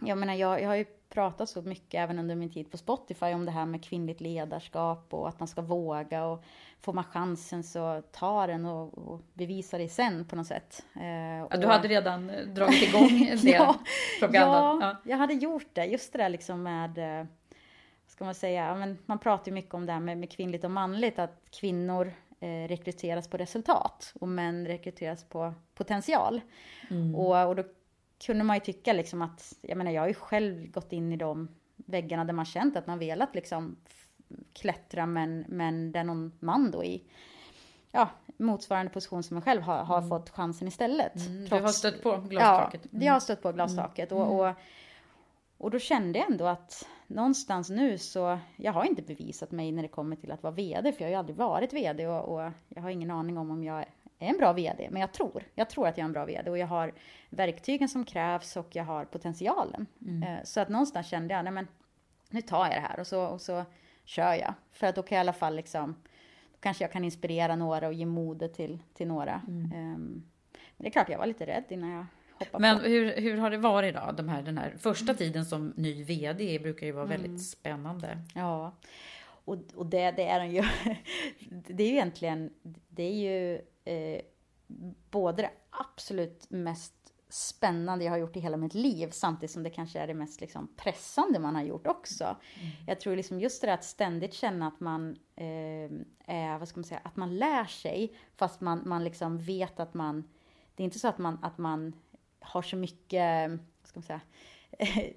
jag menar jag, jag har ju pratat så mycket även under min tid på Spotify om det här med kvinnligt ledarskap och att man ska våga och får man chansen så ta den och, och bevisa det sen på något sätt. Eh, Ja, du hade redan eh, dragit igång del ja, propaganda. ja, jag hade gjort det. Just det där liksom med, eh, vad ska man säga, ja, men man pratar ju mycket om det här med, med kvinnligt och manligt, att kvinnor eh, rekryteras på resultat och män rekryteras på potential. Och, och då kunde man ju tycka liksom att, jag menar jag har ju själv gått in i de väggarna där man känt att man velat liksom klättra men, men där någon man då i ja, motsvarande position som man själv har, har fått chansen istället. Du har stött på glastaket. Ja, jag har stött på glastaket. Och, och, och då kände jag ändå att någonstans nu så, jag har inte bevisat mig när det kommer till att vara VD, för jag har ju aldrig varit VD och, och jag har ingen aning om om jag är en bra VD, men jag tror, jag tror att jag är en bra VD och jag har verktygen som krävs och jag har potentialen. Eh, Så att någonstans kände jag, nej men nu tar jag det här och så, och så kör jag. För att då kan jag i alla fall liksom, då kanske jag kan inspirera några och ge mode till, till några. Ehm, men det är klart, jag var lite rädd innan jag hoppade Men på. hur, hur har det varit då? De här, den här första tiden som ny VD brukar ju vara väldigt spännande. Ja, och, och det, det är den ju. Det är ju egentligen, det är ju eh, både det absolut mest spännande jag har gjort i hela mitt liv, samtidigt som det kanske är det mest liksom, pressande man har gjort också. Jag tror liksom just det där att ständigt känna att man eh, är, vad ska man säga, att man lär sig, fast man, man liksom vet att man, det är inte så att man, att man har så mycket, vad ska man säga,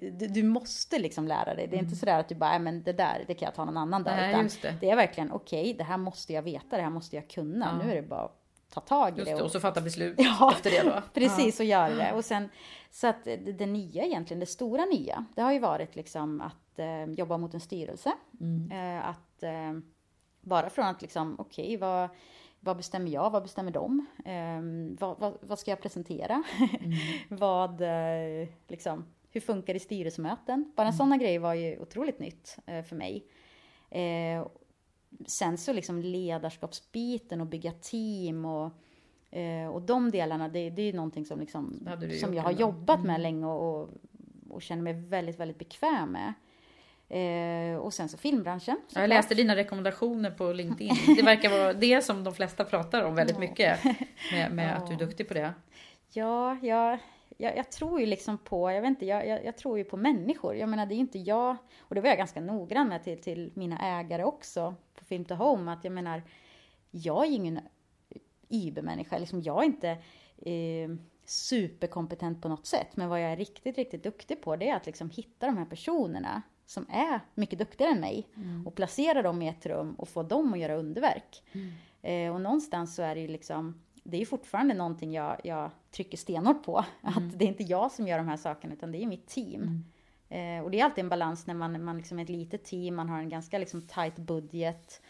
du, du måste liksom lära dig. Det är inte sådär att du bara, "Nej, men det där, det kan jag ta någon annan dag. Nej, det. det är verkligen, okej, det här måste jag veta, det här måste jag kunna. Ja. Nu är det bara ta tag i Just det. det, och så fatta beslut Ja, efter det då. Precis, och göra det. Och sen, så att det, det nya egentligen, det stora nya, det har ju varit liksom att eh, jobba mot en styrelse. Eh, att eh, bara från att liksom, okej, vad, vad bestämmer jag, vad bestämmer de? Eh, vad, vad, vad ska jag presentera? vad, eh, liksom, hur funkar det i styrelsemöten? Bara sådana grejer var ju otroligt nytt eh, för mig. Sen så liksom ledarskapsbiten och bygga team och, eh, och de delarna, det, det är ju någonting som, liksom, som jag har ändå. jobbat med länge och, och, och känner mig väldigt, väldigt bekväm med. Eh, och sen så filmbranschen. Ja, jag läste dina rekommendationer på LinkedIn. Det verkar vara det som de flesta pratar om väldigt mycket. Med, med att du är duktig på det. Ja, jag, jag, jag tror ju liksom på, jag vet inte, jag, jag, jag tror ju på människor. Jag menar det är ju inte jag, och det var jag ganska noggrann med till, till mina ägare också Film to Home, att jag menar, jag är ingen IB-människa, liksom jag är inte eh, superkompetent på något sätt, men vad jag är riktigt, riktigt duktig på det är att liksom hitta de här personerna som är mycket duktigare än mig och placera dem i ett rum och få dem att göra underverk. Eh, och någonstans så är det ju liksom, det är fortfarande någonting jag, jag trycker stenhårt på. Att det är inte jag som gör de här sakerna, utan det är mitt team. Eh, och det är alltid en balans när man, man liksom är ett litet team, man har en ganska liksom tight budget.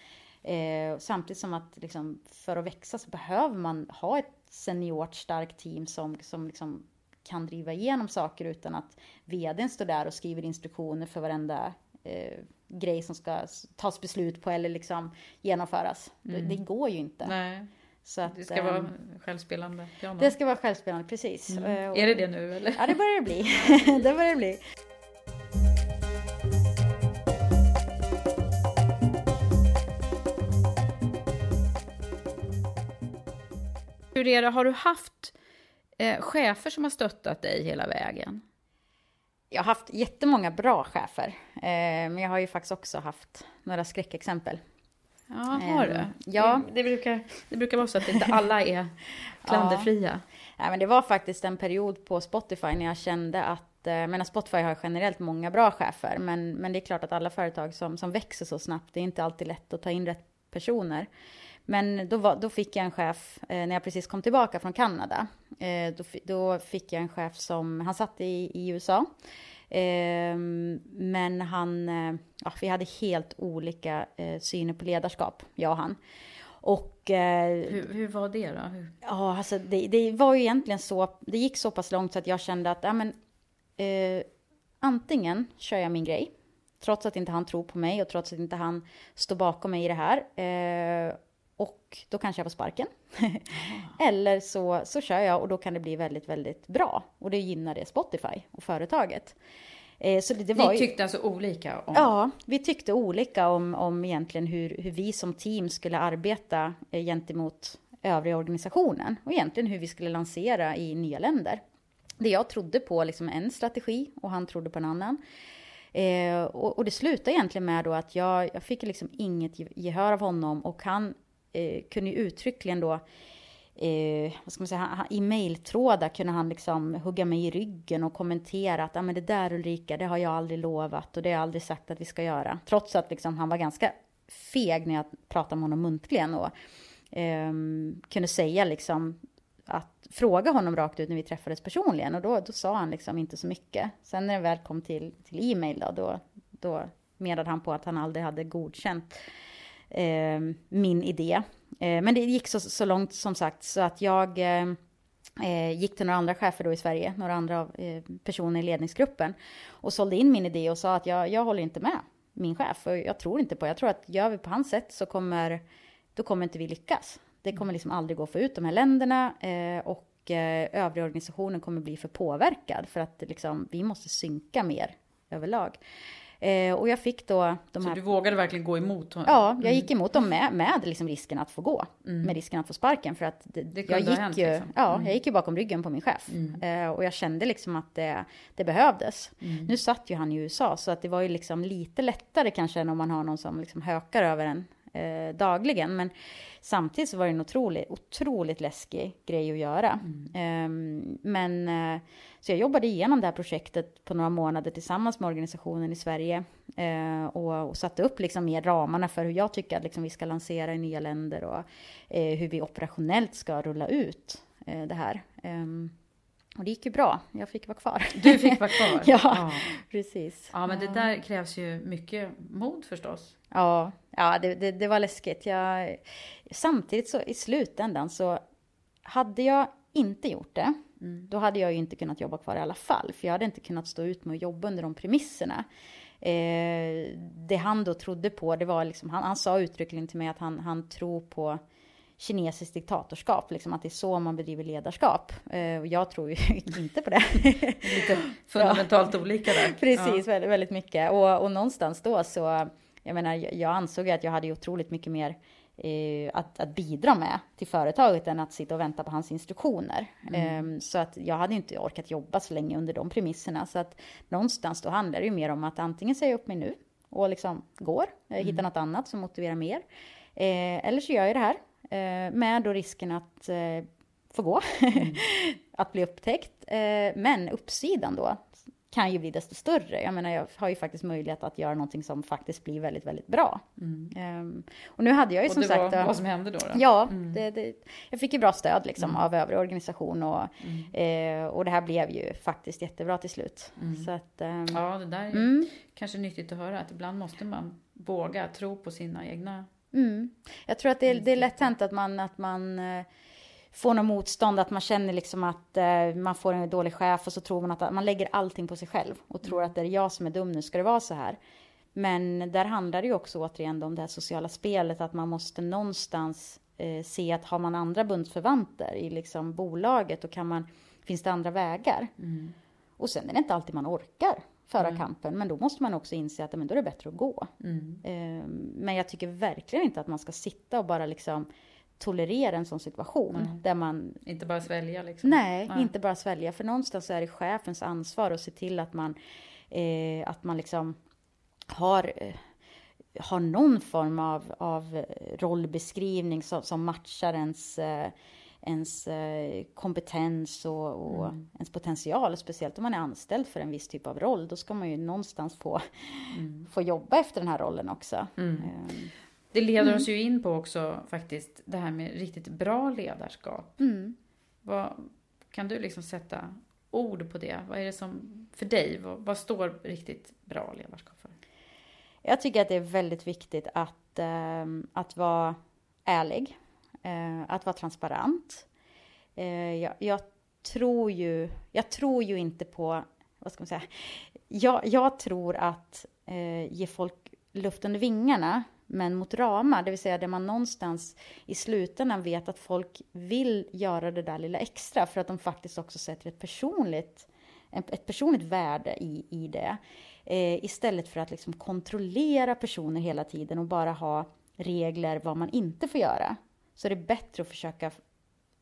Eh, samtidigt som att liksom, för att växa så behöver man ha ett seniort starkt team som, som liksom kan driva igenom saker utan att vdn står där och skriver instruktioner för varenda eh, grej som ska tas beslut på eller liksom genomföras. Det, det går ju inte. Nej, Så att, det ska ehm, vara självspelande piano. det ska vara självspelande, precis. Eh, och- Är det det nu eller? Ja, det börjar det bli. det börjar det bli. Hur är det, har du haft eh, chefer som har stöttat dig hela vägen? Jag har haft jättemånga bra chefer, eh, men jag har ju faktiskt också haft några skräckexempel. Ja, har du? Ehm, ja. Det, det, brukar, det brukar vara så att inte alla är klanderfria. Nej, men det var faktiskt en period på Spotify när jag kände att, eh, men Spotify har generellt många bra chefer, men, men det är klart att alla företag som, som växer så snabbt, det är inte alltid lätt att ta in rätt personer. Men då, var, då fick jag en chef, eh, när jag precis kom tillbaka från Kanada, eh, då, då fick jag en chef som, han satt i, i USA, eh, men han, ja, vi hade helt olika eh, syner på ledarskap, jag och han. Och eh, Hur, hur var det då? Ja, alltså det, det var ju egentligen så, det gick så pass långt så att jag kände att, ja men, eh, antingen kör jag min grej, trots att inte han tror på mig och trots att inte han står bakom mig i det här. Eh, och då kanske jag får sparken. Eller så, så kör jag och då kan det bli väldigt, väldigt bra. Och det gynnar det Spotify och företaget. Eh, så det, det Ni ju- tyckte alltså olika om... Ja, vi tyckte olika om, om egentligen hur, hur vi som team skulle arbeta eh, gentemot övriga organisationen och egentligen hur vi skulle lansera i nya länder. Det jag trodde på liksom en strategi och han trodde på en annan. Eh, och, och det slutade egentligen med då att jag, jag fick liksom inget gehör av honom och han eh, kunde ju uttryckligen då eh, vad ska man säga, han- han- i mejltrådar kunde han liksom hugga mig i ryggen och kommentera att ah, men det där Ulrika, det har jag aldrig lovat och det har jag aldrig sagt att vi ska göra. Trots att liksom, han var ganska feg när jag pratade med honom muntligen och ehm, kunde säga liksom att fråga honom rakt ut när vi träffades personligen och då, då sa han liksom inte så mycket. Sen när det väl kom till, till e-mail då, då, då menade han på att han aldrig hade godkänt eh, min idé. Eh, men det gick så, så långt som sagt så att jag eh, eh gick till några andra chefer då i Sverige, några andra eh, personer i ledningsgruppen och sålde in min idé och sa att jag, jag håller inte med min chef och jag tror inte på, jag tror att gör vi på hans sätt så kommer, då kommer inte vi lyckas. Det kommer liksom aldrig gå att få ut de här länderna eh, och eh, övriga organisationen kommer bli för påverkad för att liksom, vi måste synka mer överlag. Eh, och jag fick då de Så här... du vågade verkligen gå emot honom? Ja, jag gick emot dem med, med liksom risken att få gå. Med risken att få sparken. För att det, Det jag, gick hänt, ju, liksom. ja, jag gick ju bakom ryggen på min chef. Eh, och jag kände liksom att det, det behövdes. Nu satt ju han i USA, så att det var ju liksom lite lättare kanske än om man har någon som liksom hökar över en eh, dagligen. Men samtidigt så var det en otroligt, otroligt läskig grej att göra. Mm. men eh, så jag jobbade igenom det här projektet på några månader tillsammans med organisationen i Sverige eh, och, och, satte upp liksom mer ramarna för hur jag tycker att liksom vi ska lansera i nya länder och eh, hur vi operationellt ska rulla ut eh, det här. Och det gick ju bra. Jag fick vara kvar. Du fick vara kvar? ja, ja, precis. Ja, men det där krävs ju mycket mod förstås. Ja, ja det, det, det var läskigt. Jag, samtidigt så i slutändan så hade jag inte gjort det, mm. då hade jag ju inte kunnat jobba kvar i alla fall. För jag hade inte kunnat stå ut med att jobba under de premisserna. Eh, det han då trodde på, det var liksom, han, han sa uttryckligen till mig att han, han tror på kinesiskt diktatorskap, liksom att det är så man bedriver ledarskap. Eh, och jag tror ju inte på det. Lite fundamentalt ja. olika där. Precis, ja. väldigt, väldigt mycket. Och, och någonstans då så, jag menar, jag ansåg att jag hade otroligt mycket mer eh, att, att, bidra med till företaget än att sitta och vänta på hans instruktioner. Mm. Eh, så att jag hade inte orkat jobba så länge under de premisserna. Så att någonstans då handlar det ju mer om att antingen säga upp mig nu och liksom går, eh, mm. hitta något annat som motiverar mer. Eh, eller så gör jag det här med då risken att eh, få gå, mm. att bli upptäckt. Eh, men uppsidan då kan ju bli desto större. Jag menar, jag har ju faktiskt möjlighet att göra någonting som faktiskt blir väldigt, väldigt bra. Mm. Um, och nu hade jag ju och som det sagt... Var vad som hände då? då? Ja, mm. det, det, jag fick ju bra stöd liksom mm. av övrig organisation och, mm. eh, och det här blev ju faktiskt jättebra till slut. Mm. Så att, um, ja, det där är kanske nyttigt att höra att ibland måste man våga tro på sina egna Mm. Jag tror att det är, det är lätt hänt att man, att man eh, får något motstånd, att man känner liksom att eh, man får en dålig chef och så tror man att man lägger allting på sig själv och tror att det är jag som är dum, nu ska det vara så här. Men där handlar det ju också återigen om det här sociala spelet, att man måste någonstans eh, se att har man andra bundsförvanter i liksom bolaget, då kan man, finns det andra vägar. Mm. Och sen är det inte alltid man orkar föra mm. kampen. Men då måste man också inse att men då är det bättre att gå. Mm. Um, men jag tycker verkligen inte att man ska sitta och bara liksom tolerera en sån situation. Mm. Där man... Inte bara svälja liksom? Nej, Nej, inte bara svälja. För någonstans är det chefens ansvar att se till att man, eh, att man liksom har, eh, har någon form av, av rollbeskrivning som, som matchar ens eh, ens eh, kompetens och, och mm. ens potential. Speciellt om man är anställd för en viss typ av roll. Då ska man ju någonstans få, mm. få jobba efter den här rollen också. Mm. Um, det leder mm. oss ju in på också faktiskt det här med riktigt bra ledarskap. Mm. Vad, kan du liksom sätta ord på det? Vad är det som, för dig, vad, vad står riktigt bra ledarskap för? Jag tycker att det är väldigt viktigt att, äh, att vara ärlig Eh, att vara transparent. Eh, jag, jag, tror ju, jag tror ju inte på, vad ska man säga, jag, jag tror att eh, ge folk luft under vingarna, men mot ramar, det vill säga där man någonstans i slutändan vet att folk vill göra det där lilla extra för att de faktiskt också sätter ett personligt, ett personligt värde i, i det. Eh, istället för att liksom kontrollera personer hela tiden och bara ha regler vad man inte får göra så är det bättre att försöka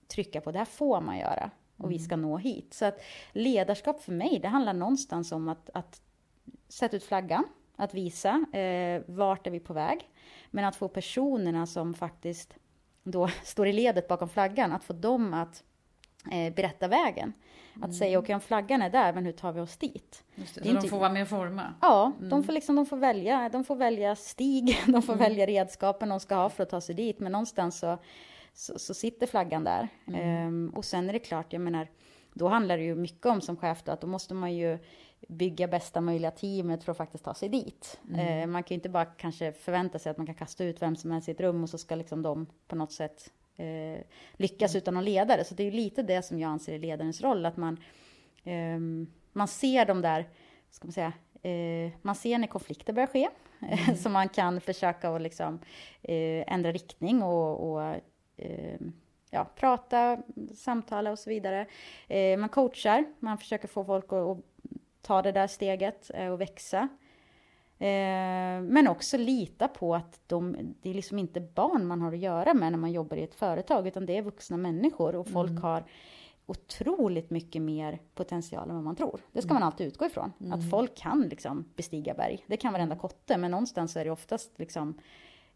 trycka på det här får man göra och mm. vi ska nå hit. Så att ledarskap för mig, det handlar någonstans om att, att sätta ut flaggan, att visa eh, vart är vi på väg. Men att få personerna som faktiskt då står i ledet bakom flaggan, att få dem att eh, berätta vägen. Att mm. säga, okej okay, om flaggan är där, men hur tar vi oss dit? Just det, det så de får vara med och forma? Ja, mm. de, får liksom, de, får välja, de får välja stig, de får mm. välja redskapen de ska ha för att ta sig dit. Men någonstans så, så, så sitter flaggan där. Um, och sen är det klart, jag menar, då handlar det ju mycket om som chef då, att då måste man ju bygga bästa möjliga teamet för att faktiskt ta sig dit. Mm. Uh, man kan ju inte bara kanske förvänta sig att man kan kasta ut vem som helst i ett rum och så ska liksom de på något sätt eh, lyckas mm. utan någon ledare. Så det är lite det som jag anser är ledarens roll, att man, eh, man ser de där, ska man säga, eh, man ser när konflikter börjar ske, mm. så man kan försöka att liksom, eh, ändra riktning och, och ehm, ja, prata, samtala och så vidare. Eh, man coachar, man försöker få folk att, att ta det där steget och växa. Eh, men också lita på att de, det är liksom inte barn man har att göra med när man jobbar i ett företag, utan det är vuxna människor och folk mm. har otroligt mycket mer potential än vad man tror. Det ska mm. man alltid utgå ifrån. Mm. Att folk kan liksom bestiga berg. Det kan varenda kotte, men någonstans är det oftast liksom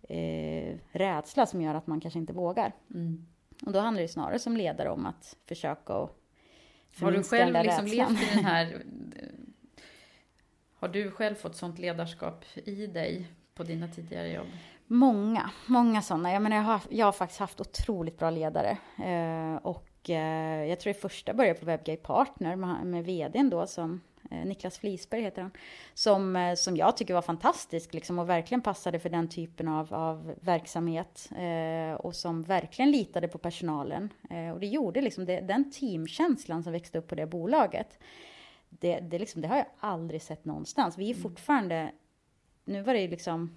eh, rädsla som gör att man kanske inte vågar. Mm. Och då handlar det snarare som ledare om att försöka att Har du själv liksom levt i den här... Har du själv fått sånt ledarskap i dig på dina tidigare jobb? Många, många sådana. Jag, menar, jag, har, jag har faktiskt haft otroligt bra ledare. Eh, och eh, jag tror det första började på WebGay Partner med, med vdn då som eh, Niklas Flisberg heter han. Som, eh, som jag tycker var fantastisk liksom, och verkligen passade för den typen av, av verksamhet. Eh, och som verkligen litade på personalen. Eh, och det gjorde liksom det, den teamkänslan som växte upp på det bolaget. Det, det, liksom, det har jag aldrig sett någonstans. Vi är fortfarande, nu var det liksom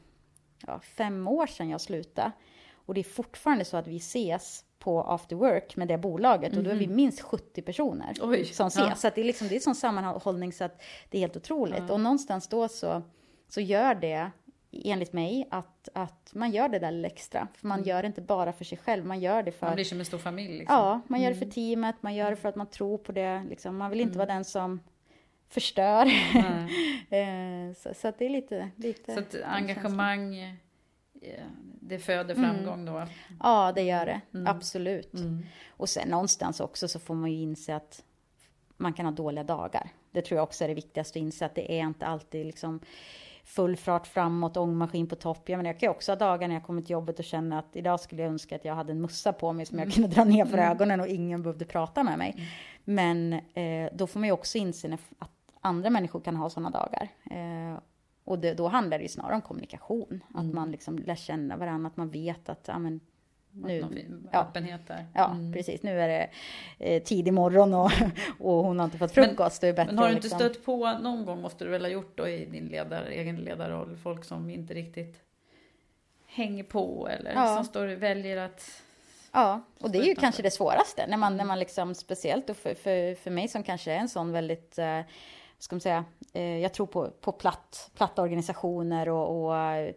ja, fem år sedan jag slutade. Och det är fortfarande så att vi ses på after work med det bolaget och då är vi minst 70 personer Oj, som ses. ja. Så det är liksom, det är sån sammanhållning så att det är helt otroligt. Och någonstans då så, så gör det, enligt mig, att, att man gör det där lilla extra. För man gör det inte bara för sig själv, man gör det för... Man blir som en stor familj. Liksom. Ja, man gör det för teamet, man gör det för att man tror på det. Liksom. Man vill inte vara den som förstör. Eh, så, så att det är lite... lite Så att engagemang, eh, det föder Mm. framgång då. Ja, det gör det. Mm. Absolut. Och sen någonstans också så får man ju inse att man kan ha dåliga dagar. Det tror jag också är det viktigaste att inse att det är inte alltid liksom full fart framåt, ångmaskin på topp. Jag, menar, jag kan ju också ha dagar när jag kommer till jobbet och känner att idag skulle jag önska att jag hade en mussa på mig som jag kunde dra ner för ögonen och ingen behövde prata med mig. Men eh, då får man ju också inse att andra människor kan ha sådana dagar. Eh, och det, då handlar det ju snarare om kommunikation. Att man liksom lär känna varandra, att man vet att ja, men, nu, ja. öppenhet där. Ja, Mm. precis. Nu är det eh, tidig morgon och, och hon har inte fått frukost. det är bättre Men har du inte liksom- stött på, någon gång måste du väl ha gjort då i din ledar, egen ledarroll, folk som inte riktigt hänger på eller Ja. som står väljer att... Ja, och det är ju kanske det svåraste. När man, när man liksom, speciellt för, för, för mig som kanske är en sån väldigt, eh, ska man säga, eh, jag tror på, på platt, platta organisationer och, och,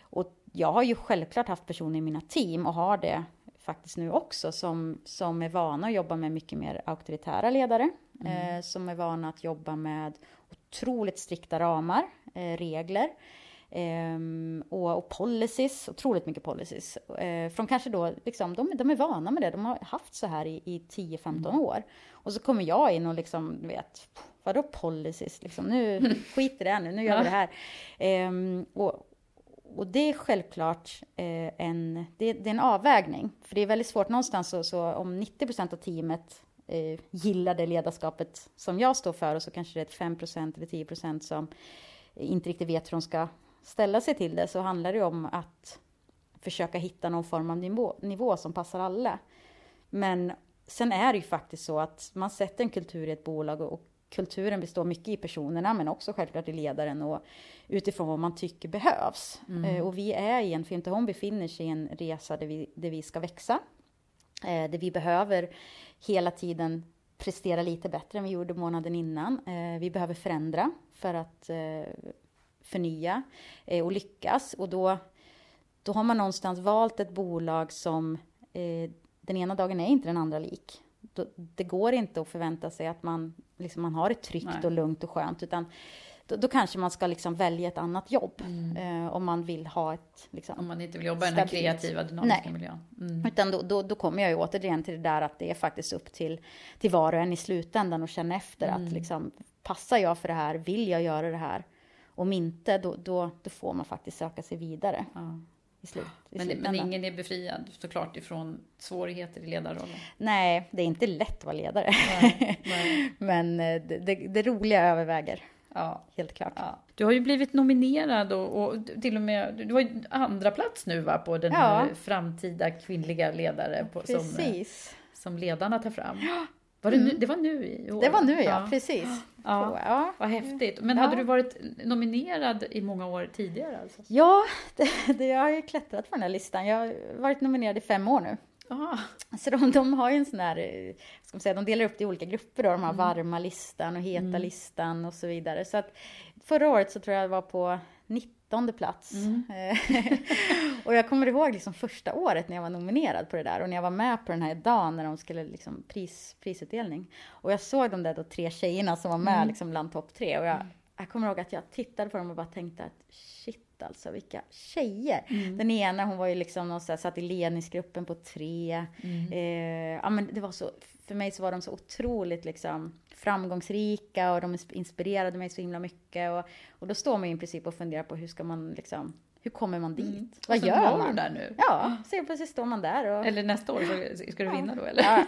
och jag har ju självklart haft personer i mina team och har det faktiskt nu också som, som är vana att jobba med mycket mer auktoritära ledare. Eh, som är vana att jobba med otroligt strikta ramar, eh, regler. Ehm, och, och policies, otroligt mycket policies. Eh, från kanske då, liksom, de, de är vana med det, de har haft så här i, i 10-15 år. Och så kommer jag in och liksom, du vet, vadå policies? Liksom, nu, skit i det nu, nu gör vi det här. Ehm, och, och det är självklart eh, en, det, det är en avvägning. För det är väldigt svårt någonstans, så, så om 90% av teamet eh, gillar det ledarskapet som jag står för och så kanske det är ett 5% eller 10% som inte riktigt vet hur de ska ställa sig till det så handlar det om att försöka hitta någon form av nivå, nivå som passar alla. Men sen är det ju faktiskt så att man sätter en kultur i ett bolag och, kulturen består mycket i personerna men också självklart i ledaren och utifrån vad man tycker behövs. Eh, och vi är i en, Fimta Home befinner sig i en resa där vi, där vi ska växa. Eh, där vi behöver hela tiden prestera lite bättre än vi gjorde månaden innan. Eh, vi behöver förändra för att förnya eh, och lyckas. Och då, då har man någonstans valt ett bolag som eh, den ena dagen är inte den andra lik. Då, det går inte att förvänta sig att man, liksom, man har det tryggt Nej. och lugnt och skönt. Utan då, då kanske man ska liksom välja ett annat jobb. Eh, om man vill ha ett... Liksom, Om man inte vill jobba i den här kreativa, dynamiska Nej. miljön. Mm. utan då, då, då kommer jag ju återigen till det där att det är faktiskt upp till, till var och en i slutändan och känna efter Mm. att liksom, passar jag för det här? Vill jag göra det här? Om inte, då, då, då får man faktiskt söka sig vidare Ja. i, slut, i Men, men ingen är befriad såklart ifrån svårigheter i ledarrollen. Nej, det är inte lätt att vara ledare. Nej, nej. Men eh, det, det, det roliga överväger, Ja. helt klart. Ja. Du har ju blivit nominerad och, och till och med, du var ju andra plats nu va, på den Ja. framtida kvinnliga ledare på, som, som ledarna tar fram. Var det, nu, det var nu i år? Det var nu ja, ja. precis. Ja. Ja. Vad häftigt. Men Ja. hade du varit nominerad i många år tidigare alltså? Ja, det, det, jag har ju klättrat på den här listan. Jag har varit nominerad i fem år nu. Ja. Så de, de har ju en sån här, eh, ska man säga, de delar upp det i olika grupper då. De har varma listan och heta listan och så vidare. Så att förra året så tror jag jag var på 19 plats. Eh, och jag kommer ihåg liksom första året när jag var nominerad på det där och när jag var med på den här dagen när de skulle liksom pris, prisutdelning. Och jag såg de där då tre tjejerna som var med liksom bland topp tre och jag, jag kommer ihåg att jag tittade på dem och bara tänkte att shit alltså, vilka tjejer. Mm. Den ena hon var ju liksom någon så här, satt i ledningsgruppen på tre. Mm. Eh, ja, men det var så, för mig så var de så otroligt liksom, framgångsrika och de inspirerade mig så himla mycket. Och, och då står man ju i princip och funderar på hur ska man liksom, hur kommer man dit? Mm. Vad gör man? där nu. Ja, så plötsligt står man där och... Eller nästa år, så ska du vinna då eller? Ja,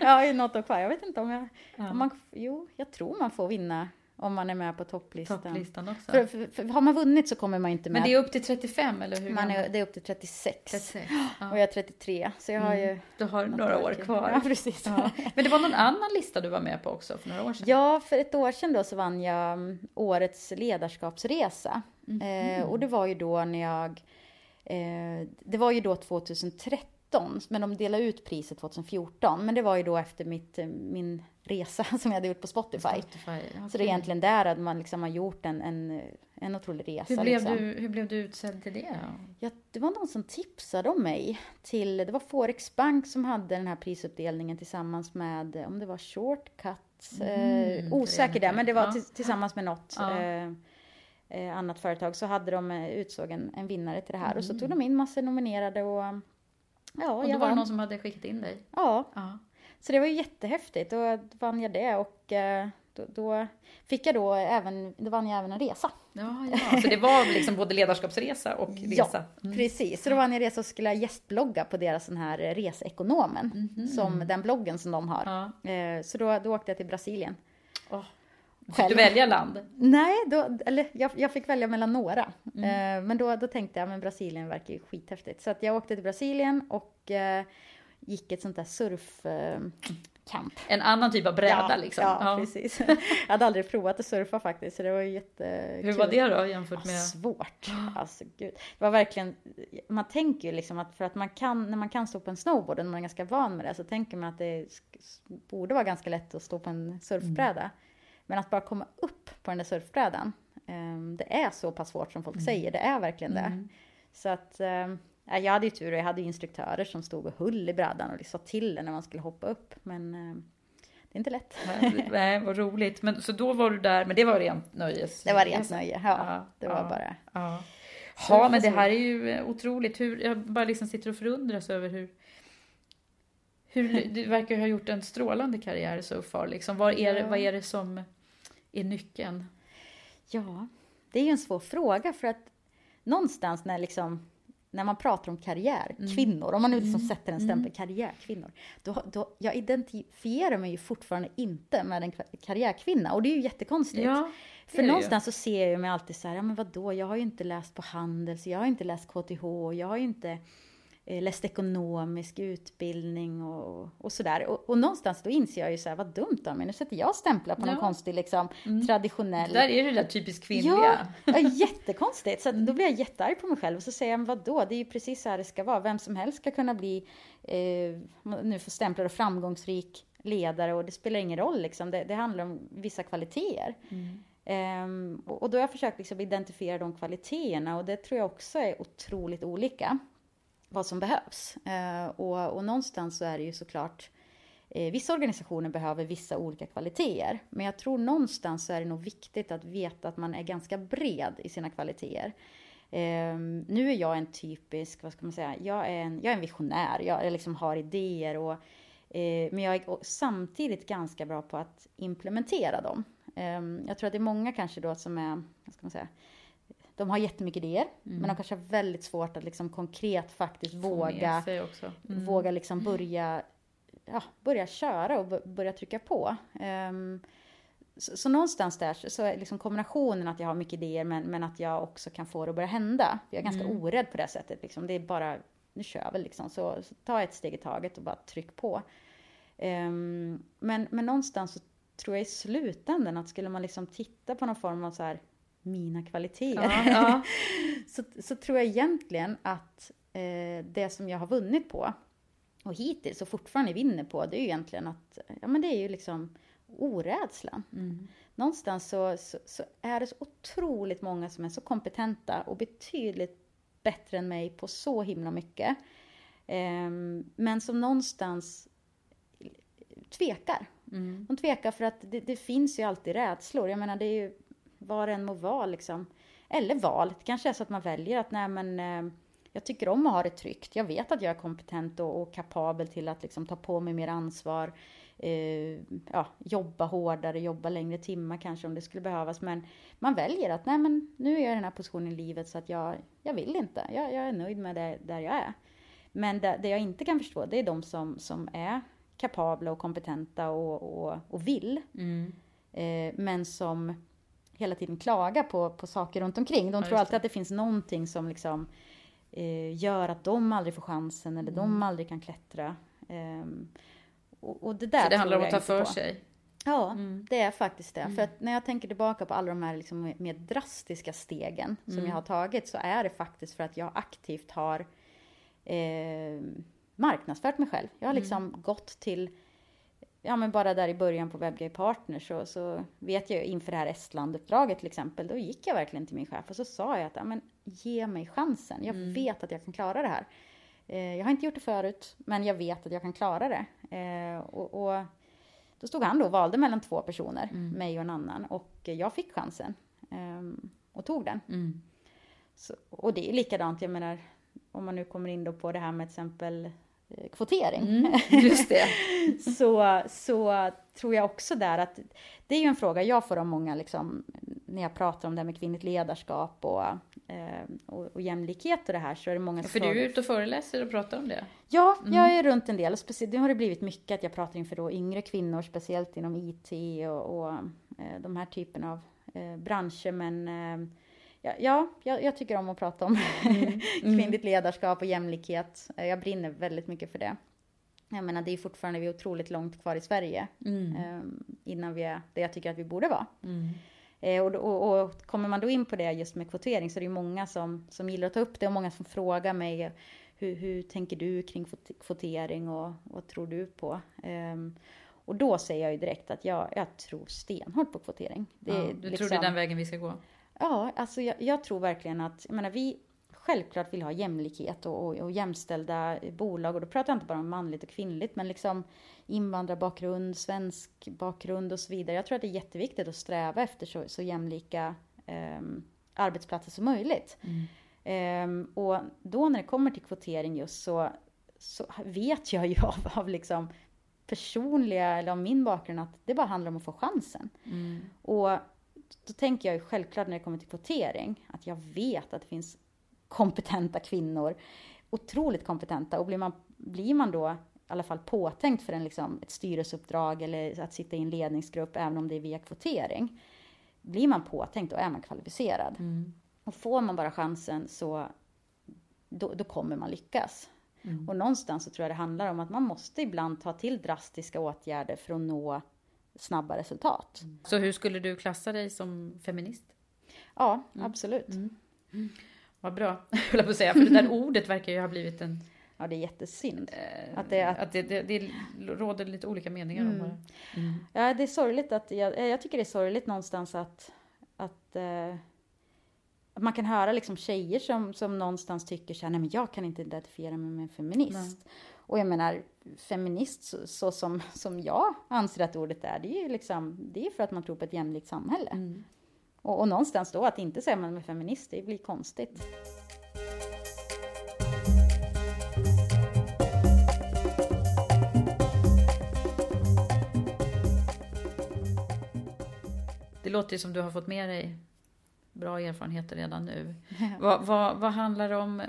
ja i något år kvar. Jag vet inte om jag... Ja. Om man, jo, jag tror man får vinna om man är med på topplistan. Topplistan också. För, för, för har man vunnit så kommer man inte med. Men det är upp till 35 eller hur? man är, det är upp till 36. 36. Ja. Och jag är 33, så jag har Mm. ju... Du har några år kvar. Ja, precis. Ja. Men det var någon annan lista du var med på också för några år sedan? Ja, för ett år sedan då så vann jag mm, årets ledarskapsresa. Mhm. Eh, och det var ju då när jag... Eh, det var ju då 2013, men de delade ut priset 2014. Men det var ju då efter mitt, eh, min resa som jag hade gjort på Spotify. Spotify. Så det är egentligen där att man liksom har gjort en, en, en otrolig resa. Hur blev, liksom. du, hur blev du utsedd till det? Ja, det var någon som tipsade om mig till, det var Forex Bank som hade den här prisuppdelningen tillsammans med, om det var Shortcut, eh, Mm, osäker där, men det var Ja. till, tillsammans med något Ja. eh, eh, annat företag så hade de eh, utsåg en, en vinnare till det här och så Mm. tog de in massor nominerade och ja, Och då jag var det någon som hade skickat in dig? Ja, Ja. så det var ju jättehäftigt då vann jag det och eh, då, då fick jag då även, då vann jag även en resa. Ja, ja. Så det var liksom både ledarskapsresa och resa? Ja, precis. Så då vann jag resa och skulle gästblogga på deras sån här Reseekonomen. Som den bloggen som de har. Ja. Eh, Så då, då åkte jag till Brasilien. Fick du välja land? Nej, då, eller jag, jag fick välja mellan några. Mm. Eh, Men då, då tänkte jag, men Brasilien verkar ju skithäftigt. Så att jag åkte till Brasilien och eh, gick ett sånt där surfcamp. En annan typ av bräda ja, liksom? Ja, precis. Jag hade aldrig provat att surfa faktiskt, så det var jättekul. Hur var det då jämfört Ja, med? svårt. Alltså gud. Det var verkligen, man tänker ju liksom att för att man kan, när man kan stå på en snowboard och man är ganska van med det så tänker man att det borde vara ganska lätt att stå på en surfbräda. Men att bara komma upp på den där surfbrädan, ehm, det är så pass svårt som folk säger. Det är verkligen det. Så att, ehm, ja, jag hade ju tur och jag hade instruktörer som stod och höll i brädan och sa till en när man skulle hoppa upp. Men ehm, det är inte lätt. Nej, Nej, vad roligt. Men, så då var du där, men det var rent nöjes? Det var rent nöje, ja. Ja, det var ja. bara... Ja. Så Ja, men det här är ju otroligt. Hur, jag bara liksom sitter och förundras över hur... hur du verkar ha gjort en strålande karriär so far. Liksom. Vad, är, Ja. vad är det som är nyckeln? Ja, det är ju en svår fråga för att någonstans när liksom när man pratar om karriärkvinnor, om man nu liksom sätter en stämpel karriärkvinnor, då, då, jag identifierar mig ju fortfarande inte med en karriärkvinna och det är ju jättekonstigt. Ja, För ju. någonstans så ser jag mig alltid så här, ja men vadå, jag har ju inte läst på Handels, jag har inte läst KTH, jag har ju inte läst ekonomisk utbildning och, och sådär. Och, och någonstans då inser jag ju så här, vad dumt av mig, nu sätter jag stämplar på någon Ja. konstig liksom traditionell Där är det där typiskt kvinnliga. Ja, ja, jättekonstigt. Så då blir jag jättearg på mig själv och så säger jag, men vadå, det är ju precis så här det ska vara. Vem som helst ska kunna bli, eh, nu får stämplar och framgångsrik ledare och det spelar ingen roll liksom. Det, det handlar om vissa kvaliteter. Ehm, och, och då har jag försökt liksom identifiera de kvaliteterna och det tror jag också är otroligt olika vad som behövs. Eh, och, och någonstans så är det ju såklart eh, vissa organisationer behöver vissa olika kvaliteter, men jag tror någonstans så är det nog viktigt att veta att man är ganska bred i sina kvaliteter. Ehm, nu är jag en typisk, vad ska man säga, jag är en, jag är en visionär, jag, jag liksom har idéer och eh, men jag är samtidigt ganska bra på att implementera dem. Ehm, jag tror att det är många kanske då som är, vad ska man säga, de har jättemycket idéer, men de kanske har väldigt svårt att liksom konkret faktiskt Få våga. Mm. våga liksom börja, ja, börja köra och börja trycka på. Ehm, så, så någonstans där så är liksom kombinationen att jag har mycket idéer men, men att jag också kan få det att börja hända. Jag är ganska orädd på det sättet. Liksom. Det är bara, nu kör vi liksom. Så, så ta ett steg i taget och bara tryck på. Ehm, men, men någonstans så tror jag i slutändan att skulle man liksom titta på någon form av så här mina kvaliteter. Ja, ja. så, så tror jag egentligen att eh, det som jag har vunnit på och hittills och fortfarande vinner på, det är ju egentligen att, ja men det är ju liksom orädslan. Någonstans så, så, så är det så otroligt många som är så kompetenta och betydligt bättre än mig på så himla mycket. Ehm, men som någonstans tvekar. Mm. De tvekar för att det, det finns ju alltid rädslor. Jag menar, det är ju vad det än må vara liksom. eller val. Det kanske är så att man väljer att nej men eh, jag tycker om att ha det tryggt. Jag vet att jag är kompetent och, och kapabel till att liksom ta på mig mer ansvar. Eh, ja, jobba hårdare, jobba längre timmar kanske om det skulle behövas. Men man väljer att nej men nu är jag i den här positionen i livet så att jag, jag vill inte. Jag, jag är nöjd med det där jag är. Men det, det, jag inte kan förstå det är de som, som är kapabla och kompetenta och, och, och vill. Mm. Eh, men som hela tiden klagar på, på saker runt omkring. De Ja, tror alltid det. att det finns någonting som liksom eh, gör att de aldrig får chansen eller de Mm. aldrig kan klättra. Ehm, och, och det där Så det handlar om att ta för på. sig. Ja, Mm. det är faktiskt det. För att när jag tänker tillbaka på alla de här liksom mer drastiska stegen som Mm. jag har tagit så är det faktiskt för att jag aktivt har eh, marknadsfört mig själv. Jag har liksom gått till, ja men bara där i början på WebGay Partner så, så vet jag inför det här Estland-uppdraget till exempel, då gick jag verkligen till min chef och så sa jag att, ja men ge mig chansen. Jag vet att jag kan klara det här. Eh, jag har inte gjort det förut, men jag vet att jag kan klara det. Eh, och, och då stod han då och valde mellan två personer, mig och en annan. Och jag fick chansen. ehm, och tog den. Mm. Så, och det är likadant, jag menar, om man nu kommer in då på det här med till exempel eh, kvotering. Mm, just det. så, så tror jag också där att det är ju en fråga jag får av många liksom, när jag pratar om det här med kvinnligt ledarskap och, eh, och, och jämlikhet och det här så är det många som För du är ute och föreläser och pratar om det. Ja, jag är runt en del. Speciellt, det har det blivit mycket att jag pratar inför då yngre kvinnor, speciellt inom IT och, och eh, de här typen av eh, branscher. Men eh, ja, ja jag, jag tycker om att prata om kvinnligt ledarskap och jämlikhet. Eh, Jag brinner väldigt mycket för det. Jag menar, det är fortfarande vi är otroligt långt kvar i Sverige eh, innan vi är det jag tycker att vi borde vara. Eh, och, och, och kommer man då in på det just med kvotering så är det ju många som, som gillar att ta upp det och många som frågar mig hur, hur tänker du kring kvot- kvotering och vad tror du på? Ehm, och då säger jag ju direkt att jag, jag tror stenhårt på kvotering. Det, Ja, du tror liksom- det är den vägen vi ska gå? Ja, alltså jag, jag tror verkligen att, jag menar vi självklart vill ha jämlikhet och, och, och jämställda bolag och då pratar jag inte bara om manligt och kvinnligt men liksom invandrarbakgrund, svensk bakgrund och så vidare. Jag tror att det är jätteviktigt att sträva efter så, så jämlika ehm, arbetsplatser som möjligt. Ehm, och då när det kommer till kvotering just så, så vet jag ju av, av liksom personliga, eller av min bakgrund att det bara handlar om att få chansen. Och då tänker jag ju självklart när det kommer till kvotering att jag vet att det finns kompetenta kvinnor, otroligt kompetenta och blir man, blir man då i alla fall påtänkt för en, liksom, ett styrelseuppdrag eller att sitta i en ledningsgrupp även om det är via kvotering. Blir man påtänkt då är man kvalificerad. Och får man bara chansen så då, då kommer man lyckas. Och någonstans så tror jag det handlar om att man måste ibland ta till drastiska åtgärder för att nå snabba resultat. Så hur skulle du klassa dig som feminist? Ja, absolut. Vad bra, höll jag på att säga. För det där ordet verkar ju ha blivit en... Ja, det är jättesynd. eh, Att det- att- att det, det, det råder lite olika meningar om det. Ja, det är sorgligt att, jag, jag tycker det är sorgligt någonstans att, att, eh, man kan höra liksom tjejer som, som någonstans tycker så här, nej men jag kan inte identifiera mig med en feminist. Och jag menar, feminist så, så som, som jag anser att ordet är, det är ju liksom, det är för att man tror på ett jämlikt samhälle. Och, och någonstans då att inte säga man är feminist, det blir konstigt. Det låter ju som du har fått med dig bra erfarenheter redan nu. vad, vad, vad handlar det om,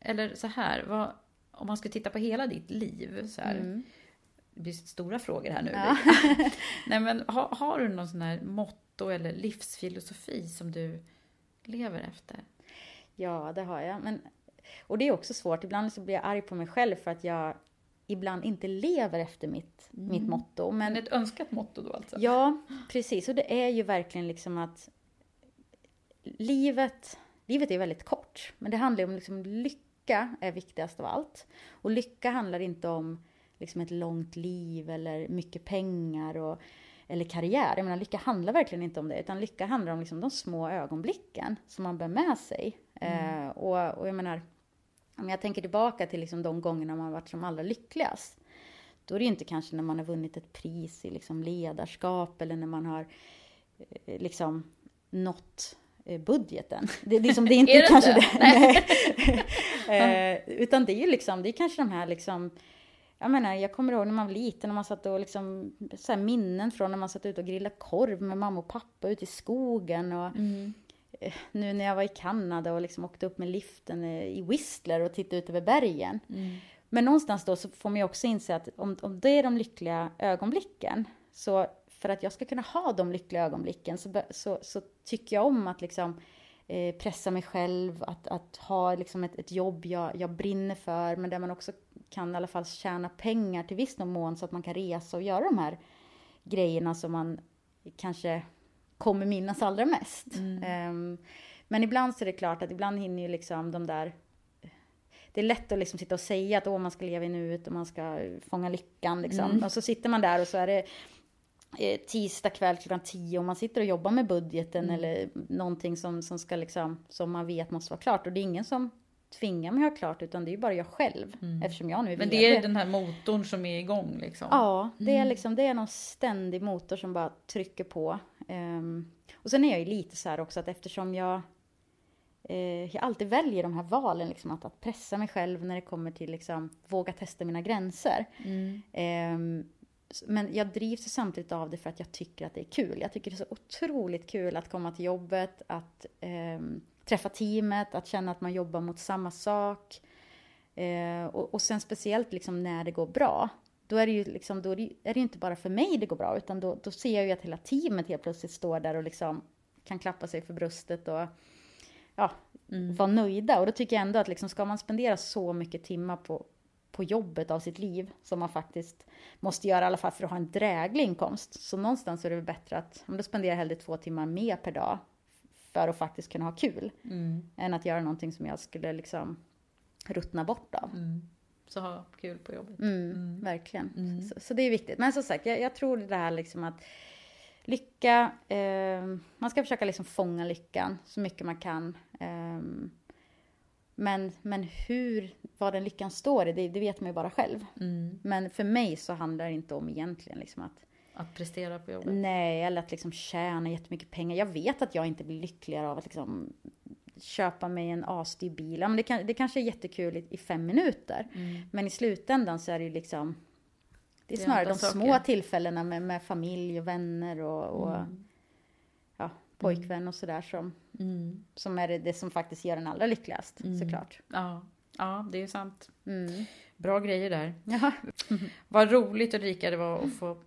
eller så här, vad, om man ska titta på hela ditt liv, så här, det blir stora frågor här nu. Nej, men har, har du någon sån här motto eller livsfilosofi som du lever efter? Ja, det har jag. Men, och det är också svårt. Ibland så blir jag arg på mig själv för att jag ibland inte lever efter mitt, mitt motto. Men, Men ett önskat motto då alltså? Ja, precis. Och det är ju verkligen liksom att livet, livet är väldigt kort. Men det handlar ju om liksom lycka är viktigast av allt. Och lycka handlar inte om liksom ett långt liv eller mycket pengar och, eller karriär. Jag menar, lycka handlar verkligen inte om det. Utan lycka handlar om liksom de små ögonblicken som man bär med sig. Eh, och, och jag menar, om jag tänker tillbaka till liksom de gångerna man har varit som allra lyckligast. Då är det ju inte kanske när man har vunnit ett pris i liksom ledarskap eller när man har eh, liksom nått eh, budgeten. Det, liksom, det är inte är det kanske inte? det. eh, utan det är ju liksom, det är kanske de här liksom jag menar, jag kommer ihåg när man var liten, när man satt och liksom, så här minnen från när man satt ute och grillade korv med mamma och pappa ute i skogen och Mm. eh, nu när jag var i Kanada och liksom åkte upp med liften i Whistler och tittade ut över bergen. Mm. Men någonstans då så får man ju också inse att om, om det är de lyckliga ögonblicken, så för att jag ska kunna ha de lyckliga ögonblicken så, så, så tycker jag om att liksom eh, pressa mig själv, att, att ha liksom ett, ett jobb jag, jag brinner för, men där man också kan i alla fall tjäna pengar till viss mån så att man kan resa och göra de här grejerna som man kanske kommer minnas allra mest. Ehm, men ibland så är det klart att ibland hinner ju liksom de där det är lätt att liksom sitta och säga att Åh, man ska leva i nuet och man ska fånga lyckan. Liksom. Och så sitter man där och så är det tisdag kväll klockan tio och man sitter och jobbar med budgeten eller någonting som, som, ska liksom, som man vet måste vara klart. Och det är ingen som tvingar mig att ha klart utan det är ju bara jag själv eftersom jag nu är Men det är den här motorn som är igång liksom. Ja, det är liksom det är någon ständig motor som bara trycker på. Ehm, och sen är jag ju lite så här också att eftersom jag eh, jag alltid väljer de här valen, liksom, att, att pressa mig själv när det kommer till liksom, våga testa mina gränser. Ehm, s- men jag drivs samtidigt av det för att jag tycker att det är kul. Jag tycker det är så otroligt kul att komma till jobbet, att ehm, träffa teamet, att känna att man jobbar mot samma sak. Eh, och, och sen speciellt liksom när det går bra. Då är det ju liksom, då är det, är inte bara för mig det går bra, utan då, då ser jag ju att hela teamet helt plötsligt står där och liksom kan klappa sig för bröstet och ja, vara nöjda. Och då tycker jag ändå att liksom, ska man spendera så mycket timmar på, på jobbet av sitt liv, som man faktiskt måste göra i alla fall för att ha en dräglig inkomst. Så någonstans är det bättre att, om du spenderar hellre två timmar mer per dag för att faktiskt kunna ha kul, än att göra någonting som jag skulle liksom ruttna bort av. Så ha kul på jobbet. Mm, Verkligen. Så, så det är viktigt. Men som sagt, jag, jag tror det här liksom att lycka, eh, man ska försöka liksom fånga lyckan så mycket man kan. ehm, men, men hur, vad den lyckan står i, det, det vet man ju bara själv. Men för mig så handlar det inte om egentligen liksom att Att prestera på jobbet. Nej, eller att liksom tjäna jättemycket pengar. Jag vet att jag inte blir lyckligare av att liksom köpa mig en asdyr bil. Ja, men det, kan, det kanske är jättekul i, i fem minuter. Men i slutändan så är det ju liksom... Det är Det är snarare de saker. små tillfällena med, med familj och vänner och, och Mm. Ja, pojkvän och sådär som, som är det, det som faktiskt gör en allra lyckligast såklart. Ja. ja, det är sant. Mm. Bra grejer där. Ja, Vad roligt Ulrika det var att få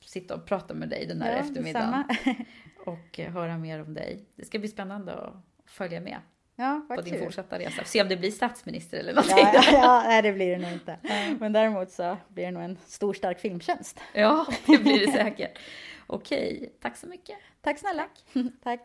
sitta och prata med dig den här ja, eftermiddagen. detsamma. Och eh, höra mer om dig. Det ska bli spännande att följa med Ja, på din kul. fortsatta resa. Se om det blir statsminister eller någonting. Ja, ja, nej det blir det nog inte. Men däremot så blir det nog en stor stark filmtjänst. Ja, det blir det säkert. Okej, tack så mycket. Tack snälla. Tack.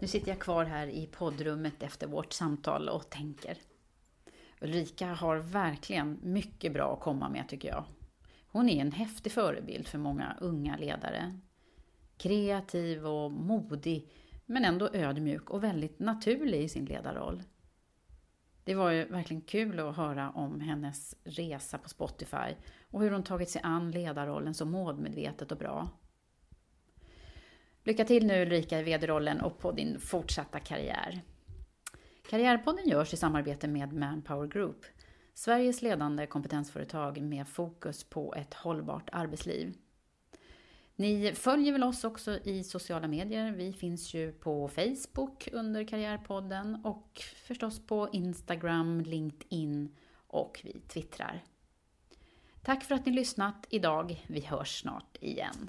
Nu sitter jag kvar här i poddrummet efter vårt samtal och tänker. Ulrika har verkligen mycket bra att komma med tycker jag. Hon är en häftig förebild för många unga ledare. Kreativ och modig, men ändå ödmjuk och väldigt naturlig i sin ledarroll. Det var ju verkligen kul att höra om hennes resa på Spotify och hur hon tagit sig an ledarrollen så målmedvetet och bra. Lycka till nu Ulrika i vd-rollen och på din fortsatta karriär. Karriärpodden görs i samarbete med Manpower Group, Sveriges ledande kompetensföretag med fokus på ett hållbart arbetsliv. Ni följer väl oss också i sociala medier. Vi finns ju på Facebook under Karriärpodden och förstås på Instagram, LinkedIn och vi twittrar. Tack för att ni lyssnat idag. Vi hörs snart igen.